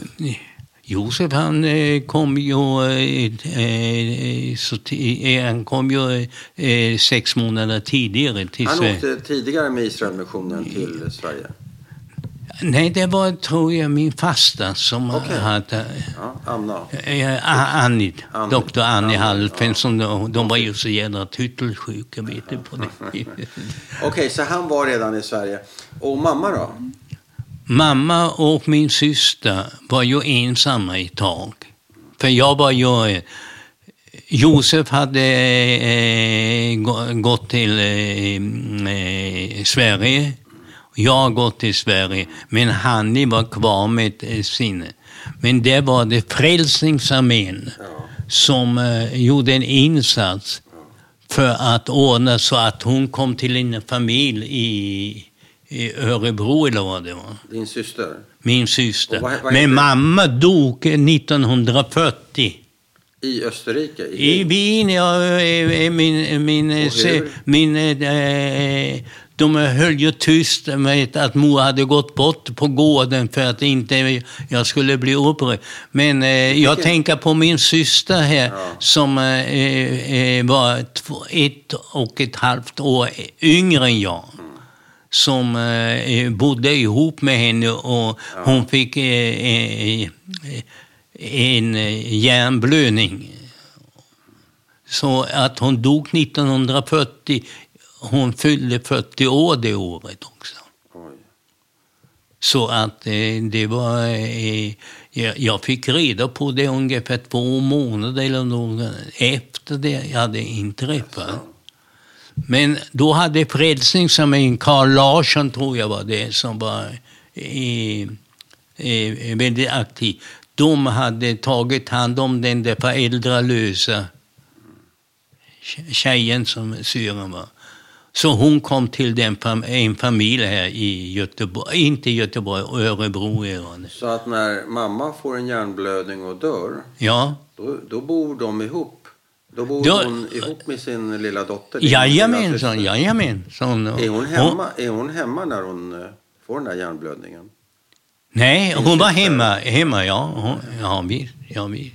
Josef han eh, kom ju, eh, eh, så eh, han kom ju eh, sex månader tidigare till Han åkte tidigare med Israelmissionen till Sverige. Nej, det var tror jag min fasta som Okej. hade... Ja, Anna. Eh, Annie, Annie. doktor Annie Halfen, ja. de, de var ju så jädra tyttelsjuka, vet du. På det. Okej, så han var redan i Sverige. Och mamma då? Mamma och min syster var ju ensamma ett tag. För jag var ju... eh, Josef hade eh, gå- gått till eh, eh, Sverige. Jag har gått till Sverige. Men Hanni var kvar med eh, sin. Men det var det Frälsningsarmén som eh, gjorde en insats för att ordna så att hon kom till en familj i, i Örebro eller vad det var. Din syster? Min syster. Vad- vad Men mamma dog 1940. I Österrike? I Wien, ja, eh, eh, min, min, hur? min, eh, de höll ju tyst med att mor hade gått bort på gården för att inte jag skulle bli upprörd. Men eh, jag tänker på min syster här Ja. som eh, eh, var två, ett och ett halvt år yngre än jag. Som eh, bodde ihop med henne och hon fick eh, eh, en eh, hjärnblödning. Så att hon dog 1940. Hon fyllde 40 år det året också. Oj. Så att eh, det var... Eh, jag, fick reda på det ungefär två månader eller något efter det hade inträffat. Men då hade Frälsningsarmén, Carl Larsson tror jag var det som var eh, eh, väldigt aktiv. De hade tagit hand om den där föräldralösa tje- tjejen som syrran var. Så hon kom till den fam- en familj här i Göteborg, inte Göteborg, Örebro är. Så att när mamma får en hjärnblödning och dör, Ja, då, då bor de ihop? Då bor Då- hon ihop med sin lilla dotter? jajamensan, jajamensan. Är hon, hemma, är hon hemma när hon eh, får den där hjärnblödningen? Nej, hon var hemma, hemma ja. Hon, ja, visst. Ja, visst.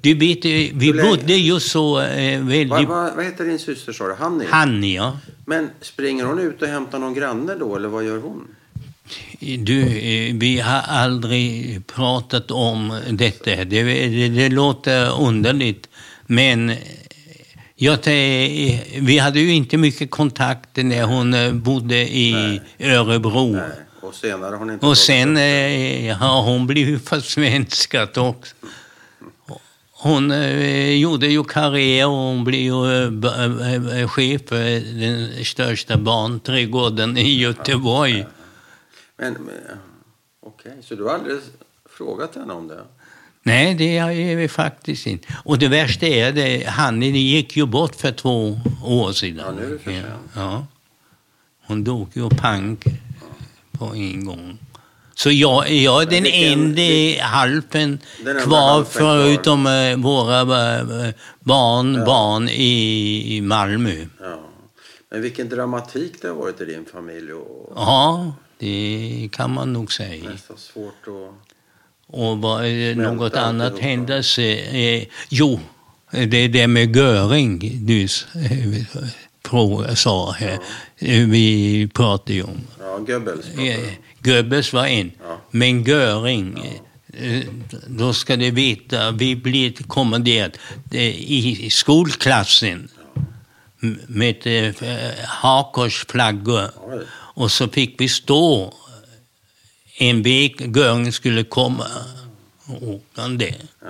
Du vet, eh, vi bodde ju så eh, Vad, väldigt... vad, vad heter din syster sa du? Hanni? Hanni, ja. Men springer hon ut och hämtar någon granne då, eller vad gör hon? Du, eh, vi har aldrig pratat om detta. Det, det, det låter underligt, men eh, jag, te- vi hade ju inte mycket kontakt när hon eh, bodde i Nej. Örebro. Nej. Och senare har Och sen eh, har hon blivit försvenskat också. Hon eh, gjorde ju karriär och hon blev ju eh, eh, chef för den största barnträdgården i Göteborg. Men, men okej, så du har aldrig frågat henne om det? Nej, det är vi faktiskt inte. Och det värsta är det, han gick ju bort för två år sedan. Ja, nu är det för sent. Ja. Hon dog ju pank på en gång. Så jag, jag är den enda enda kvar förutom eh, våra eh, barn, barn i, i Malmö. Ja. Men vilken dramatik det har varit i din familj och Ja, det kan man nog säga. nästan svårt att... Och vad, eh, något annat händelse? Eh, jo, det är det med Göring du sa här. Eh, Vi pratade ju om. Ja, Goebbels. Eh. Goebbels var en. Ja. Men Göring, eh, då ska du veta, vi blir kommenderade i skolklassen med eh, hakkorsflaggor. Och så fick vi stå en vecka, gången skulle komma åkande. Ja.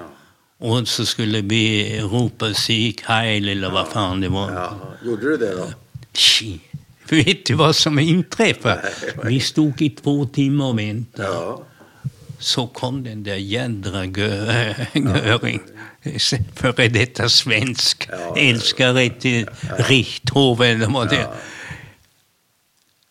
Och så skulle vi ropa Sieg Heil eller vad fan det var. Ja. Gjorde du det då? Tji. Vet du vad som inträffade? Vi stod i två timmar och väntade. Ja. Så kom den där jädra Göring. Före detta svensk. Ja, älskare till Richthofen är.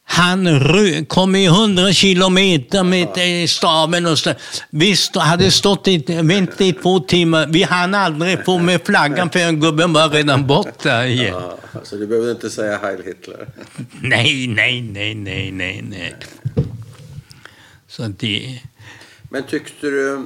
Han kom i hundra kilometer med staven och så. Vi hade stått i, väntat i två timmar. Vi hann aldrig få med flaggan för gubben var redan borta igen. Ja, så du behövde inte säga Heil Hitler? Nej, nej, nej, nej, nej, nej. Så det... Men tyckte du... Eh,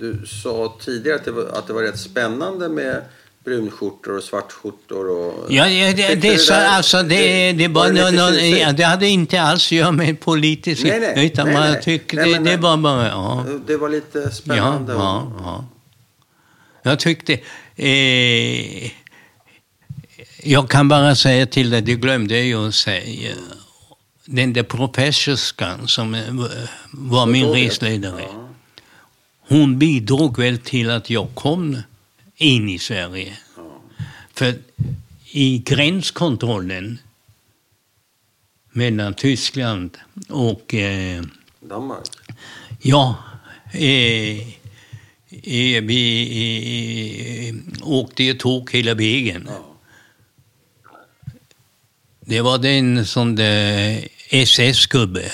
du sa tidigare att det var, att det var rätt spännande med brunskjortor och svartskjortor. Och, ja, ja det, det, så, där, alltså, det, det, var det, no, ja, det hade inte alls att göra med politiskt. Nej, nej, utan nej, man nej. tyckte nej, det, det var bara... Ja. Det var lite spännande. Ja, ja, ja. Jag tyckte... Eh, jag kan bara säga till dig, det glömde jag att säga. Den där professorskan som eh, var min resledare. Hon bidrog väl till att jag kom in i Sverige. För i gränskontrollen mellan Tyskland och... Eh, Danmark? Ja. Eh, eh, vi eh, åkte ju tåg hela vägen. Ja. Det var den som SS-gubbe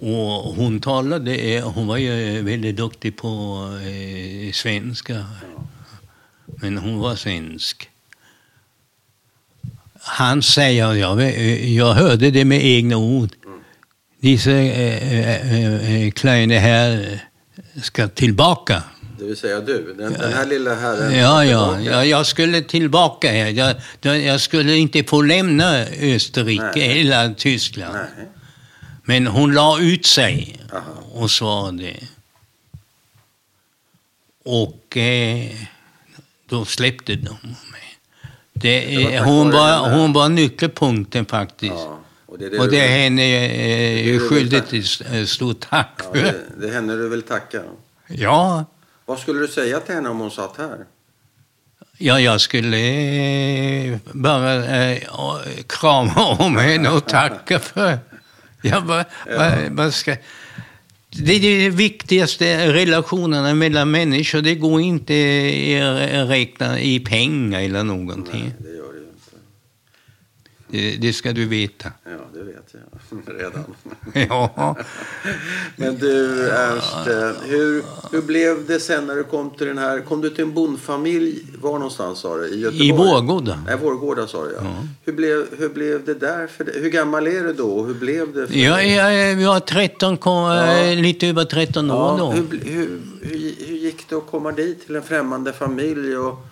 Och hon talade, hon var ju väldigt duktig på eh, svenska. Men hon var svensk. Han säger, jag, jag hörde det med egna ord. Dessa eh, eh, eh kleine här ska tillbaka. Det vill säga du, den, den här lilla herren. Ja, ja, ja, jag skulle tillbaka här. Jag, jag skulle inte få lämna Österrike Nej. eller Tyskland. Nej. Men hon la ut sig och svarade. Och eh, då släppte de mig. Det, det hon, var, hon var nyckelpunkten faktiskt. Ja, och det, det, och det är henne eh, skyldig till stort tack ja, det, det är henne du vill tacka? Ja. Vad skulle du säga till henne om hon satt här? Ja, jag skulle eh, bara eh, krama om henne och tacka för Ja, vad, ja. Vad, ska... Det är det viktigaste, relationerna mellan människor. Det går inte att räkna i pengar eller någonting. Nej, det gör det inte. Det, ska du veta. Ja, det vet jag redan. ja. Men du Ernst, hur, hur blev det sen när du kom till den här... Kom du till en bondfamilj? Var någonstans sa du? I Göteborg? I Vårgårda. Nej, Vårgårda sa du ja. ja. Hur, blev, hur blev det där för dig? Hur gammal är du då? Hur blev det för ja, dig? Ja, vi var 13, kom, ja. Eh, lite över 13 år då. Hur, hur, hur, hur gick det att komma dit till en främmande familj? Och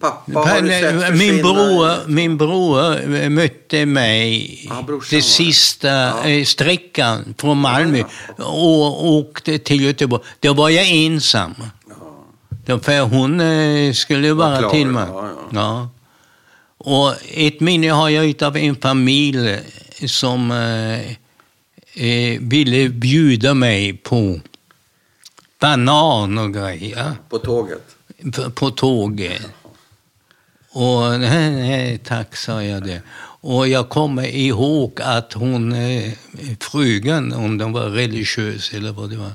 Pappa har sett min, bror, min bror mötte mig ah, den sista ja. Eh, sträckan från Malmö och åkte till Göteborg. Då var jag ensam. Ja. För hon eh, skulle vara till mig. Ja, ja. Och ett minne har jag av en familj som eh, eh, ville bjuda mig på banan och grejer. På tåget? På, på tåget. Och nej, nej, tack, sa jag det. Och jag kommer ihåg att hon, eh, frugan, om de var religiös eller vad det var,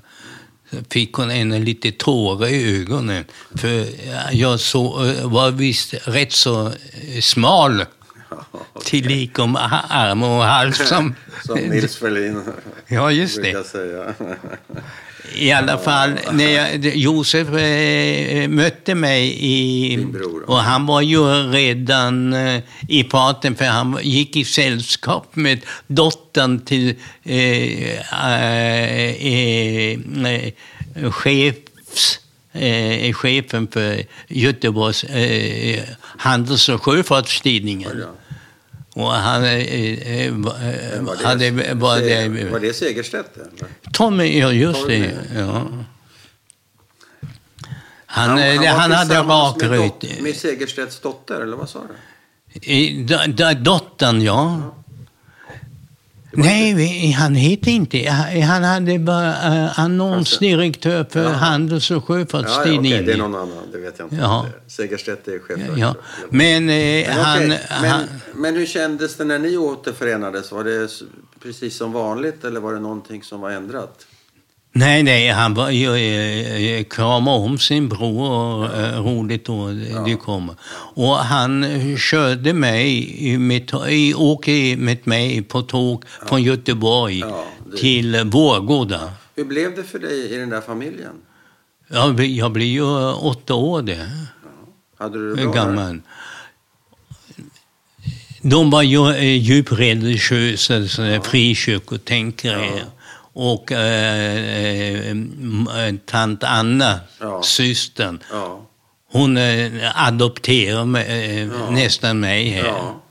fick hon en lite tårar i ögonen. För jag så, eh, var visst rätt så eh, smal. Till lik om arm och hals. Som, som Nils Ferlin ja, just det. säga. I alla fall, när jag, Josef eh, mötte mig i... Och han var ju redan eh, i farten för han gick i sällskap med dottern till eh, eh, eh chefs eh, chefen för Göteborgs eh, handels och sjöfartstidningen. Och han eh, eh, va- eh, Var det, hade... Var Seger- var det, det Segerstedt? Tommy, ja just Tommy. det. Ja. Han, eh, han, var hade med rakryt. dot- Med Segerstedts dotter, eller vad sa du? I- da- da- Dottern, ja. Nej, vi- han hette inte... Han hade bara uh, annonsdirektör för Ja. Handels och Ja, ja, sjöfartstidningen. det är någon annan. Det vet jag inte. Ja. Segerstedt är chefredaktör. Ja, men, eh, Men, han, okej, men, han... men hur kändes det när ni återförenades? Var det precis som vanligt eller var det någonting som var ändrat? Nej, nej, han var ju eh, kramade om sin bror och eh, roligt då det kommer. Och han körde mig, med, åker med mig på tåg från Göteborg Ja, det- till Vårgårda. Hur blev det för dig i den där familjen? Jag, bli- jag blir ju eh, åtta år det, Hade du det bra? där? gammal. De var ju eh, djupt religiösa, ja. frikyrkotänkare. Ja. Och eh, eh, eh, tant Anna, Ja. systern, Ja. hon eh, adopterade mig, eh, Ja. nästan mig här. ja.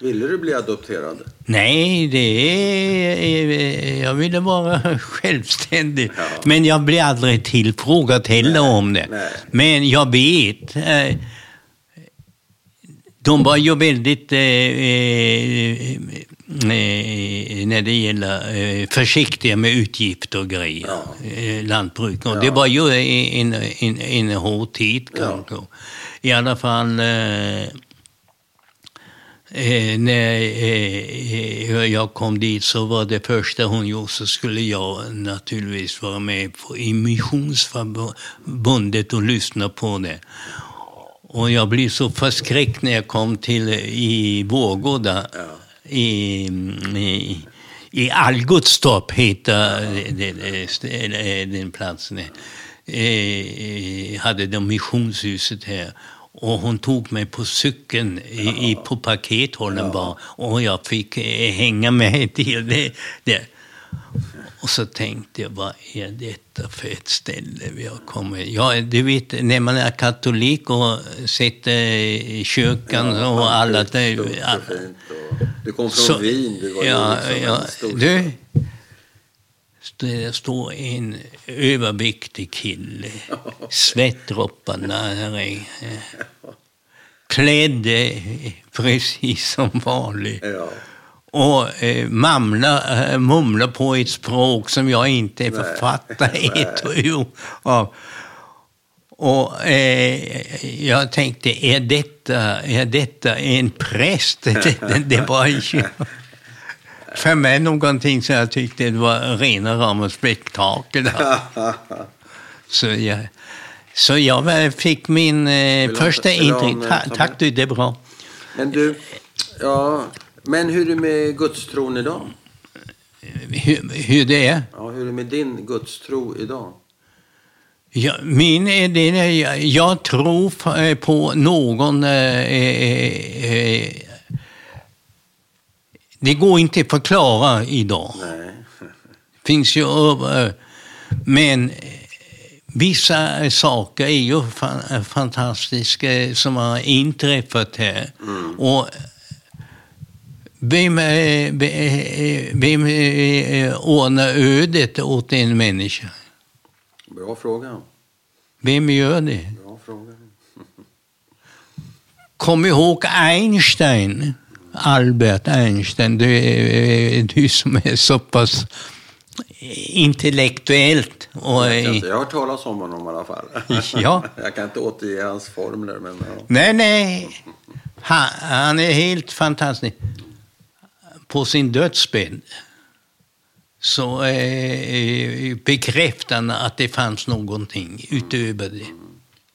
Ville du bli adopterad? Nej, det är, eh, jag ville vara självständig. Ja. Men jag blev aldrig tillfrågad heller Nej, om det. nej. Men jag vet. Eh, de var ju väldigt, eh, när det gäller eh, försiktiga med utgifter och grejer, Ja. eh, lantbruk. Och Ja. Det var ju en, en, en hård tid Ja. kanske. I alla fall eh, Eh, när eh, jag kom dit så var det första hon gjorde så skulle jag naturligtvis vara med på, Missionsförbundet och lyssna på det. Och jag blev så förskräckt när jag kom till i Vårgårda, Ja. I, i, i Algutstorp heter den platsen. Eh, hade de missionshuset här. Och hon tog mig på cykeln i, i, på pakethållen bara. Och jag fick eh, hänga med till det. det. Och så tänkte jag, vad är detta för ett ställe vi har kommit? Ja, du vet, när man är katolik och sitter i kyrkan och alla... fint och- Du kom från Så- Wien. Du var ja, liksom ja, stor... du, det står en överviktig kille, svettdropparna är, eh, klädd precis som vanligt. Ja. Och eh, mamla, eh, mumlar på ett språk som jag inte Nej. fattar ett ord av. Och eh, jag tänkte, är detta, är detta en präst? Det, det, det var ju för mig någonting som jag tyckte det var rena rama spektakel. Så jag, så jag fick min eh, första intryck. eh, tack du, det är bra. Men du, ja, men hur är det med gudstron idag? Hur, hur det är? Ja, hur är det med din gudstro idag? Ja, min är det, jag, jag tror eh, på någon... Eh, eh, eh, det går inte att förklara idag. Nej. finns ju över... Men eh, vissa saker är ju fa- fantastiska som har inträffat här. Och vem, vem ordnar ödet åt en människa? Bra fråga. Vem gör det? Bra fråga. Kom ihåg Einstein, Albert Einstein, du, du som är så pass intellektuellt. Och, Jag, inte, jag har hört talas om honom i alla fall. Ja. Jag kan inte återge hans formler, men ja. nej, nej, han, han är helt fantastisk. På sin dödsbädd så eh, bekräftar han att det fanns någonting utöver det.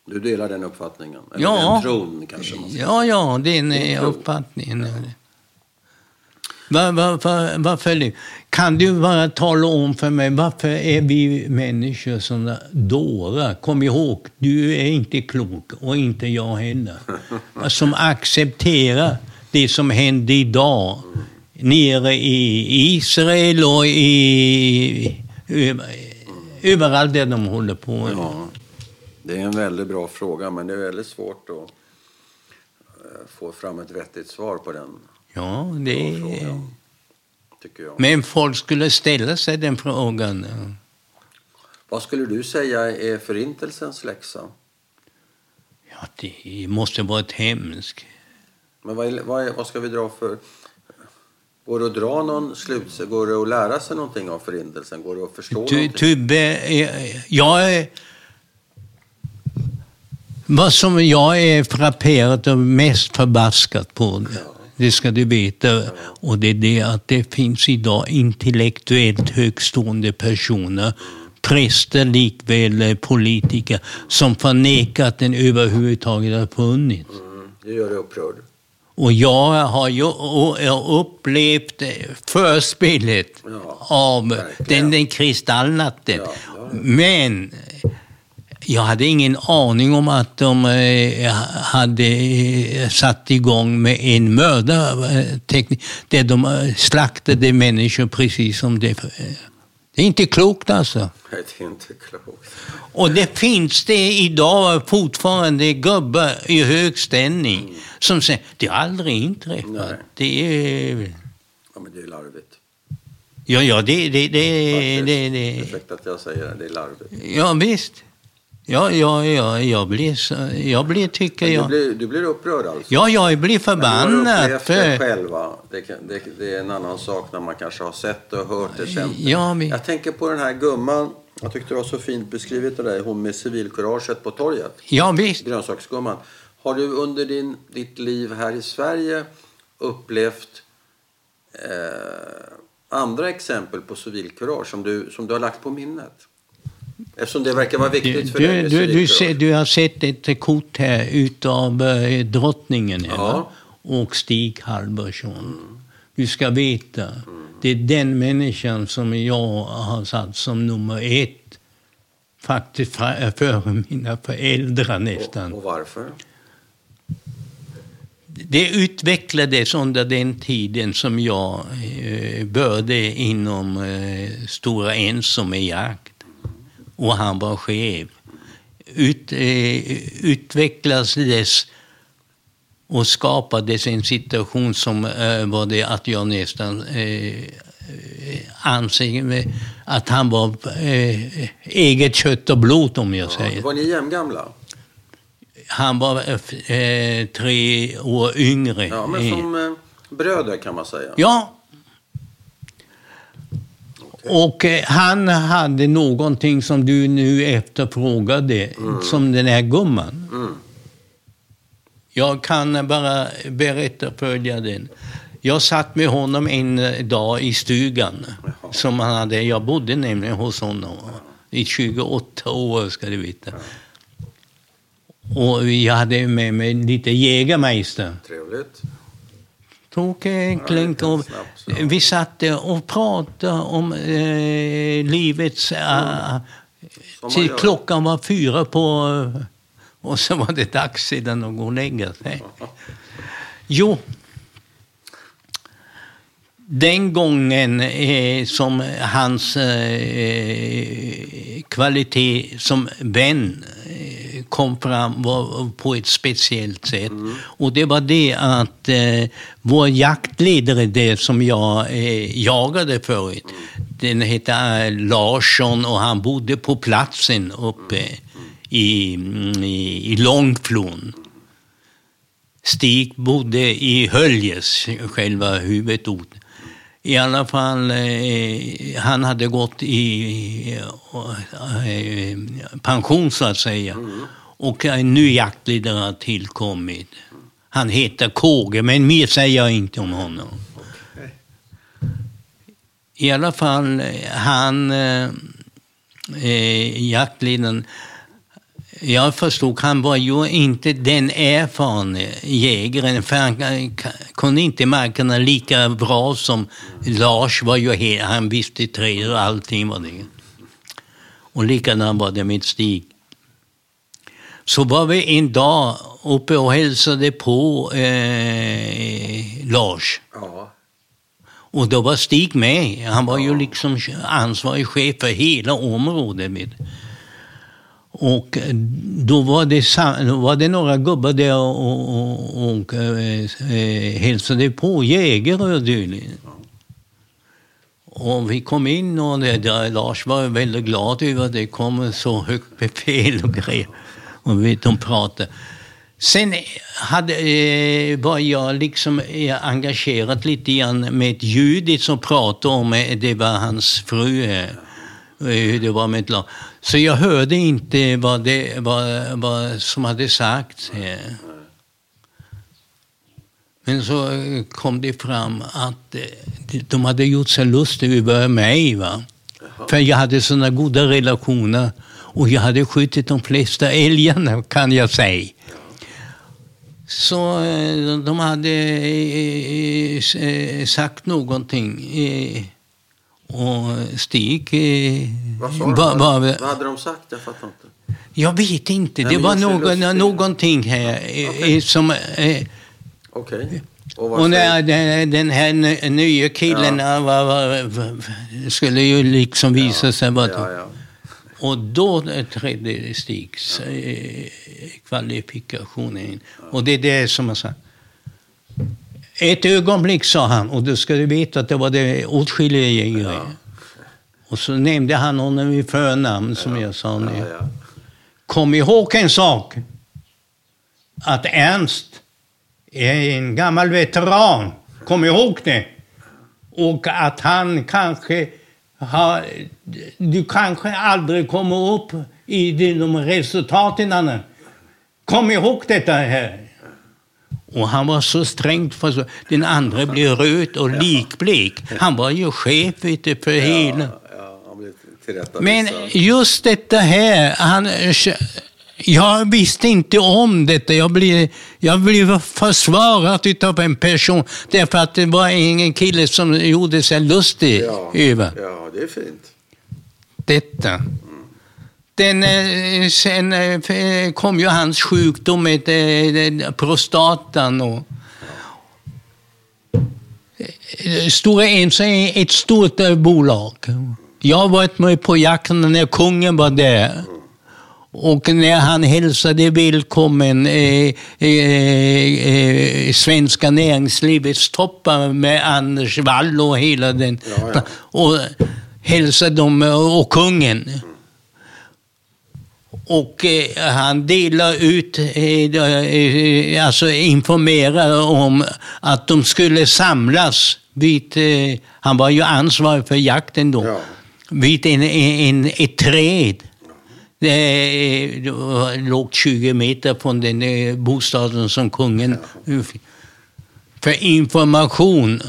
Du delar den uppfattningen? Eller Ja. den tron kanske man. Ja, ja, det är en Din eh, tro. uppfattning. Var, var, var, varför, kan du bara tala om för mig varför är vi människor sådana dårar? Kom ihåg, du är inte klok och inte jag heller. Som accepterar det som händer idag nere i Israel och i, över- överallt där de håller på. Ja, det är en väldigt bra fråga, men det är väldigt svårt att eh, få fram ett vettigt svar på den. Ja, det... Fråga, tycker jag. Men folk skulle ställa sig den frågan. Vad skulle du säga är förintelsens läxa? Ja, det måste varit hemskt. Men vad, är, vad, är, vad ska vi dra för... Går det att dra någon slutsats? Går det att lära sig någonting av förintelsen? Går det att förstå Ty, någonting? Tubbe, eh, jag är... Vad som jag är frapperad och mest förbaskat på, det ska du veta, och det är det att det finns idag intellektuellt högstående personer, präster likväl eh, politiker, som förnekar att den överhuvudtaget har funnits. Mm, det gör dig upprörd. Och jag har ju upplevt förspelet Ja, av verkligen. den, den kristallnatten. Ja, ja. Men jag hade ingen aning om att de eh, hade eh, satt igång med en mördarteknik där de eh, slaktade människor precis som det. Det är inte klokt alltså. Nej, det är inte klokt. Och det finns det idag fortfarande gubbar i hög ställning som säger det har aldrig inträffat. Nej. Det är... Ja, men det är larvigt. Ja, ja, det... det, det, Faktiskt. det, det Ursäkta att jag säger det, det är larvigt. ja, visst. Ja, ja, ja, jag blir, jag blir tycker Men Du, jag... blir, du blir upprörd alltså? Ja, jag blir Men du har förbannad. det För, själva. Det, kan- det, det är en annan sak när man kanske har sett det och hört det, känt det. ja, men, Jag tänker på den här gumman. Jag tyckte det var så fint beskrivet av dig. Hon med civilkuraget på torget. ja, visst. Grönsaksgumman. Har du under din, ditt liv här i Sverige upplevt eh, andra exempel på civilkurage som du, som du har lagt på minnet? Eftersom det verkar vara Du, viktigt för dig du, med du, du, ser, du har sett ett kort här utav eh, drottningen? Ja. och Stig Halvarsson. Du ska veta, det är den människan som jag har satt som nummer ett. Faktiskt före mina föräldrar nästan. Och, och varför? Det utvecklades under den tiden som jag eh, började inom eh, Stora Enso med jakt. Och han var chef. Ut, eh, utvecklades och skapades en situation som eh, var det att jag nästan eh, eh, anser mig att han var eh, eget kött och blod om jag säger. Ja, var ni jämngamla? Han var eh, tre år yngre. Ja, men som eh, bröder kan man säga. Ja. Och eh, han hade någonting som du nu efterfrågade, som den här gumman. Mm. Jag kan bara berätta följande. Jag satt med honom en dag i stugan. Jaha. Som han hade, jag bodde nämligen hos honom i 28 år, ska du veta. Och jag hade med mig lite Jägermeister. Trevligt. Tog en klunk och vi satt och pratade om eh, livets... eh, Som man till klockan var fyra på... eh, och så var det dags sedan att gå och lägga sig. Jo. Den gången eh, som hans eh, kvalitet som vän eh, kom fram var på ett speciellt sätt. Och det var det att eh, vår jaktledare, det som jag eh, jagade förut, den hette eh, Larsson och han bodde på platsen uppe i, mm, i, i Långflon. Stig bodde i Höljes, själva huvudorten. I alla fall, eh, han hade gått i eh, eh, pension så att säga. Och en ny jaktledare har tillkommit. Han heter Kåge, men mer säger jag inte om honom. I alla fall, eh, han, eh, eh jaktledaren, jag förstod, han var ju inte den erfarne jägaren, för han kunde inte markerna lika bra som Lars var ju he- han visste träd och allting var det. Och likadant var det med Stig. Så var vi en dag uppe och hälsade på eh, Lars. Ja. Och då var Stig med. Han var ju liksom ansvarig chef för hela området. Med. Och eh, då var det, då var det några gubbar där och, och, och, och eh, eh hälsade på, jägare och dylikt. Och vi kom in och det, där, Lars var väldigt glad över att det kom så högt befäl och grejer. Och vi, de pratade. Sen hade, eh, var jag liksom eh, engagerad lite grann med Judit som pratade om, det var hans fru, eh, hur det var med ett lag. Så jag hörde inte vad, det, vad, vad som hade sagts. Men så kom det fram att eh, de hade gjort sig lustiga över mig. Va? För jag hade sådana goda relationer och jag hade skjutit de flesta älgarna kan jag säga. Så eh, de hade eh, sagt någonting. Och Stig... Vad sa de? Vad, vad, vad hade de sagt? Jag fattar inte. Jag vet inte. det var någon, någonting här okay. som... Okej. Okay. Och, och när den, den här nya killen ja. var, var, skulle ju liksom visa ja. sig vara... Och då trädde Stigs. Eh, kvalifikationer in. Och det är det som jag sa. Ett ögonblick sa han, och då ska du veta att det var det åtskilliga jägare. Ja. Och så nämnde han honom i förnamn, som ja. jag sa nu. Ja, Kom ihåg en sak. Att Ernst är en gammal veteran. Kom ihåg det. Och att han kanske har... Du kanske aldrig kommer upp i de resultaten. Kom ihåg detta här. Och han var så strängt för. Den andra blev röd och likblek. Han var ju chef för hela... Men just detta här, han jag visste inte om detta. Jag blev, jag blev försvarad av en person därför att det var ingen kille som gjorde sig lustig ja, över. Ja, det är fint. Detta. Den, eh, sen eh, kom ju hans sjukdom med eh, prostatan. Och, Stora Enso är ett stort bolag. Jag har varit med på jakten när kungen var där. Och när han hälsade välkommen eh, eh, eh, svenska näringslivets toppar med Anders Wall och hela den. Ja, ja. Och hälsade dem och kungen. Och eh, han delar ut, eh, eh, alltså informerar om att de skulle samlas vid, han var ju ansvarig för jakten då, ja. vid en, en, ett träd det låg 20 meter från den bostaden som kungen... För information.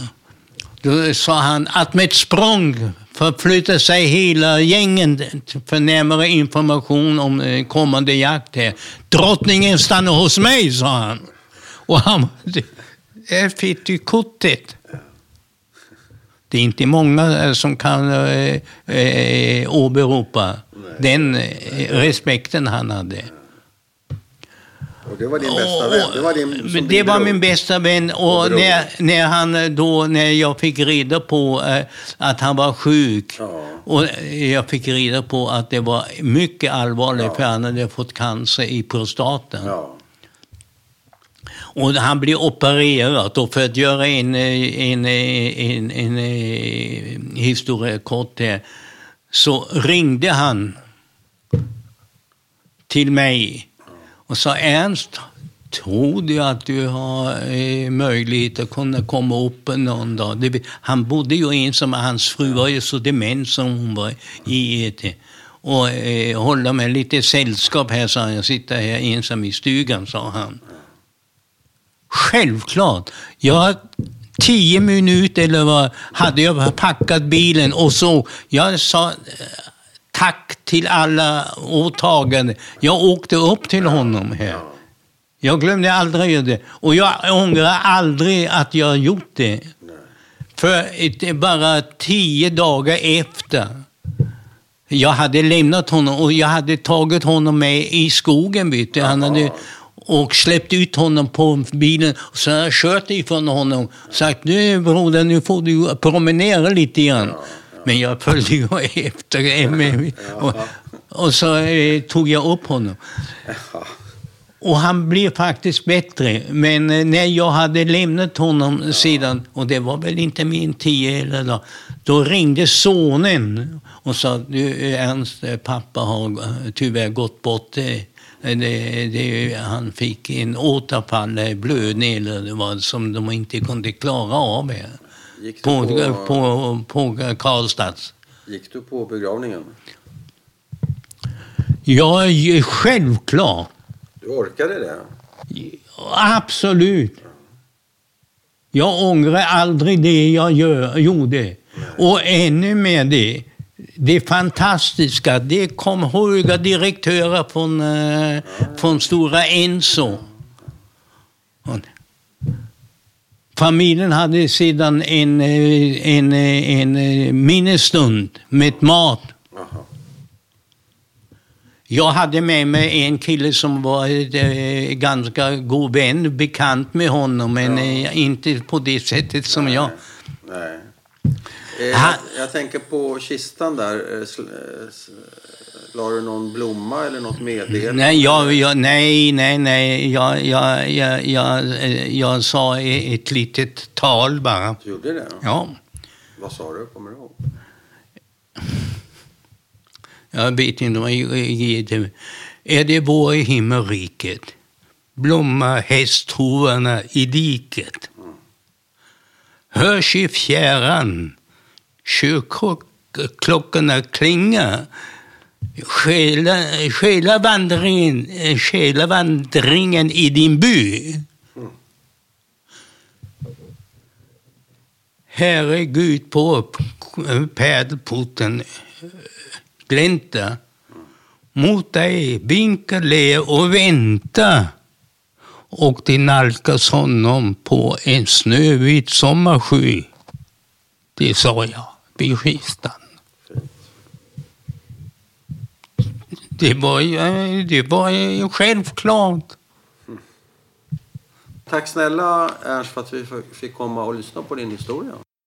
Då sa han att med ett språng förflyttar sig hela gängen för närmare information om eh, kommande jakt här. Drottningen stannar hos mig, sa han. Och han... Där fick du kortet. Det är inte många eh, som kan eh, eh, åberopa Nej. den eh, respekten han hade. Och det var din bästa vän? Det var, din, det var min bästa vän. Och när, när, han då, när jag fick reda på eh, att han var sjuk ja. och jag fick reda på att det var mycket allvarligt ja. för han hade fått cancer i prostaten. Ja. Och han blev opererad och för att göra en, en, en, en, en historia kort här, så ringde han till mig och sa Ernst, tror du att du har eh, möjlighet att kunna komma upp någon dag? Det, han bodde ju ensam, hans fru var ju så dement som hon var i ET. Och eh, hålla mig lite sällskap här, sa han. Jag sitter här ensam i stugan, sa han. Självklart. Jag tio minuter eller vad hade jag packat bilen och så. Jag sa tack till alla åtaganden. Jag åkte upp till honom här. Jag glömde aldrig det. Och jag ångrar aldrig att jag gjort det. För bara tio dagar efter jag hade lämnat honom och jag hade tagit honom med i skogen. Vet du. Han hade och släppt ut honom på bilen. Och så har jag kört ifrån honom och sagt, nu broder, nu får du promenera lite grann. Men jag följde ju efter. Med, och, och så eh, tog jag upp honom. Och han blev faktiskt bättre. Men eh, när jag hade lämnat honom sedan, och det var väl inte min tio eller då, då ringde sonen och sa du eh, hans eh, pappa har tyvärr gått bort. Det, det, han fick en återfall, blödning eller vad som de inte kunde klara av. här. Gick På, på, på, på Karlstads. gick du på begravningen? Ja, självklart. Du orkade det? Absolut. Jag ångrar aldrig det jag gör, gjorde. Och ännu mer det. Det fantastiska, det kom höga direktörer från, eh, från Stora Enso. Familjen hade sedan en, eh, en, eh, en eh, minnesstund med mat. Jag hade med mig en kille som var eh, ganska god vän, bekant med honom, men eh, inte på det sättet som jag. Nej. Jag, jag tänker på kistan där. La du någon blomma eller något meddelande? Nej, jag, jag, nej, nej, nej. Jag, jag, jag, jag, jag sa e- ett litet tal bara. Du gjorde det? Ja, Vad sa du? Kommer du ihåg? jag vet inte vad jag. Är det vår i himmelriket? Blomma hästhovarna i diket. Hörs i fjärran kyrkklockorna klinga. Själa, själavandringen, eh, själavandringen i din by. Herre Gud på eh, pärlporten eh, glänta. Mot dig vinkar le och vänta. Och det nalkas honom på en snövit sommarsky. Det sa jag vid kistan. Det var, ju- eh, det var ju självklart. Tack snälla Ernst för att vi fick komma och lyssna på din historia.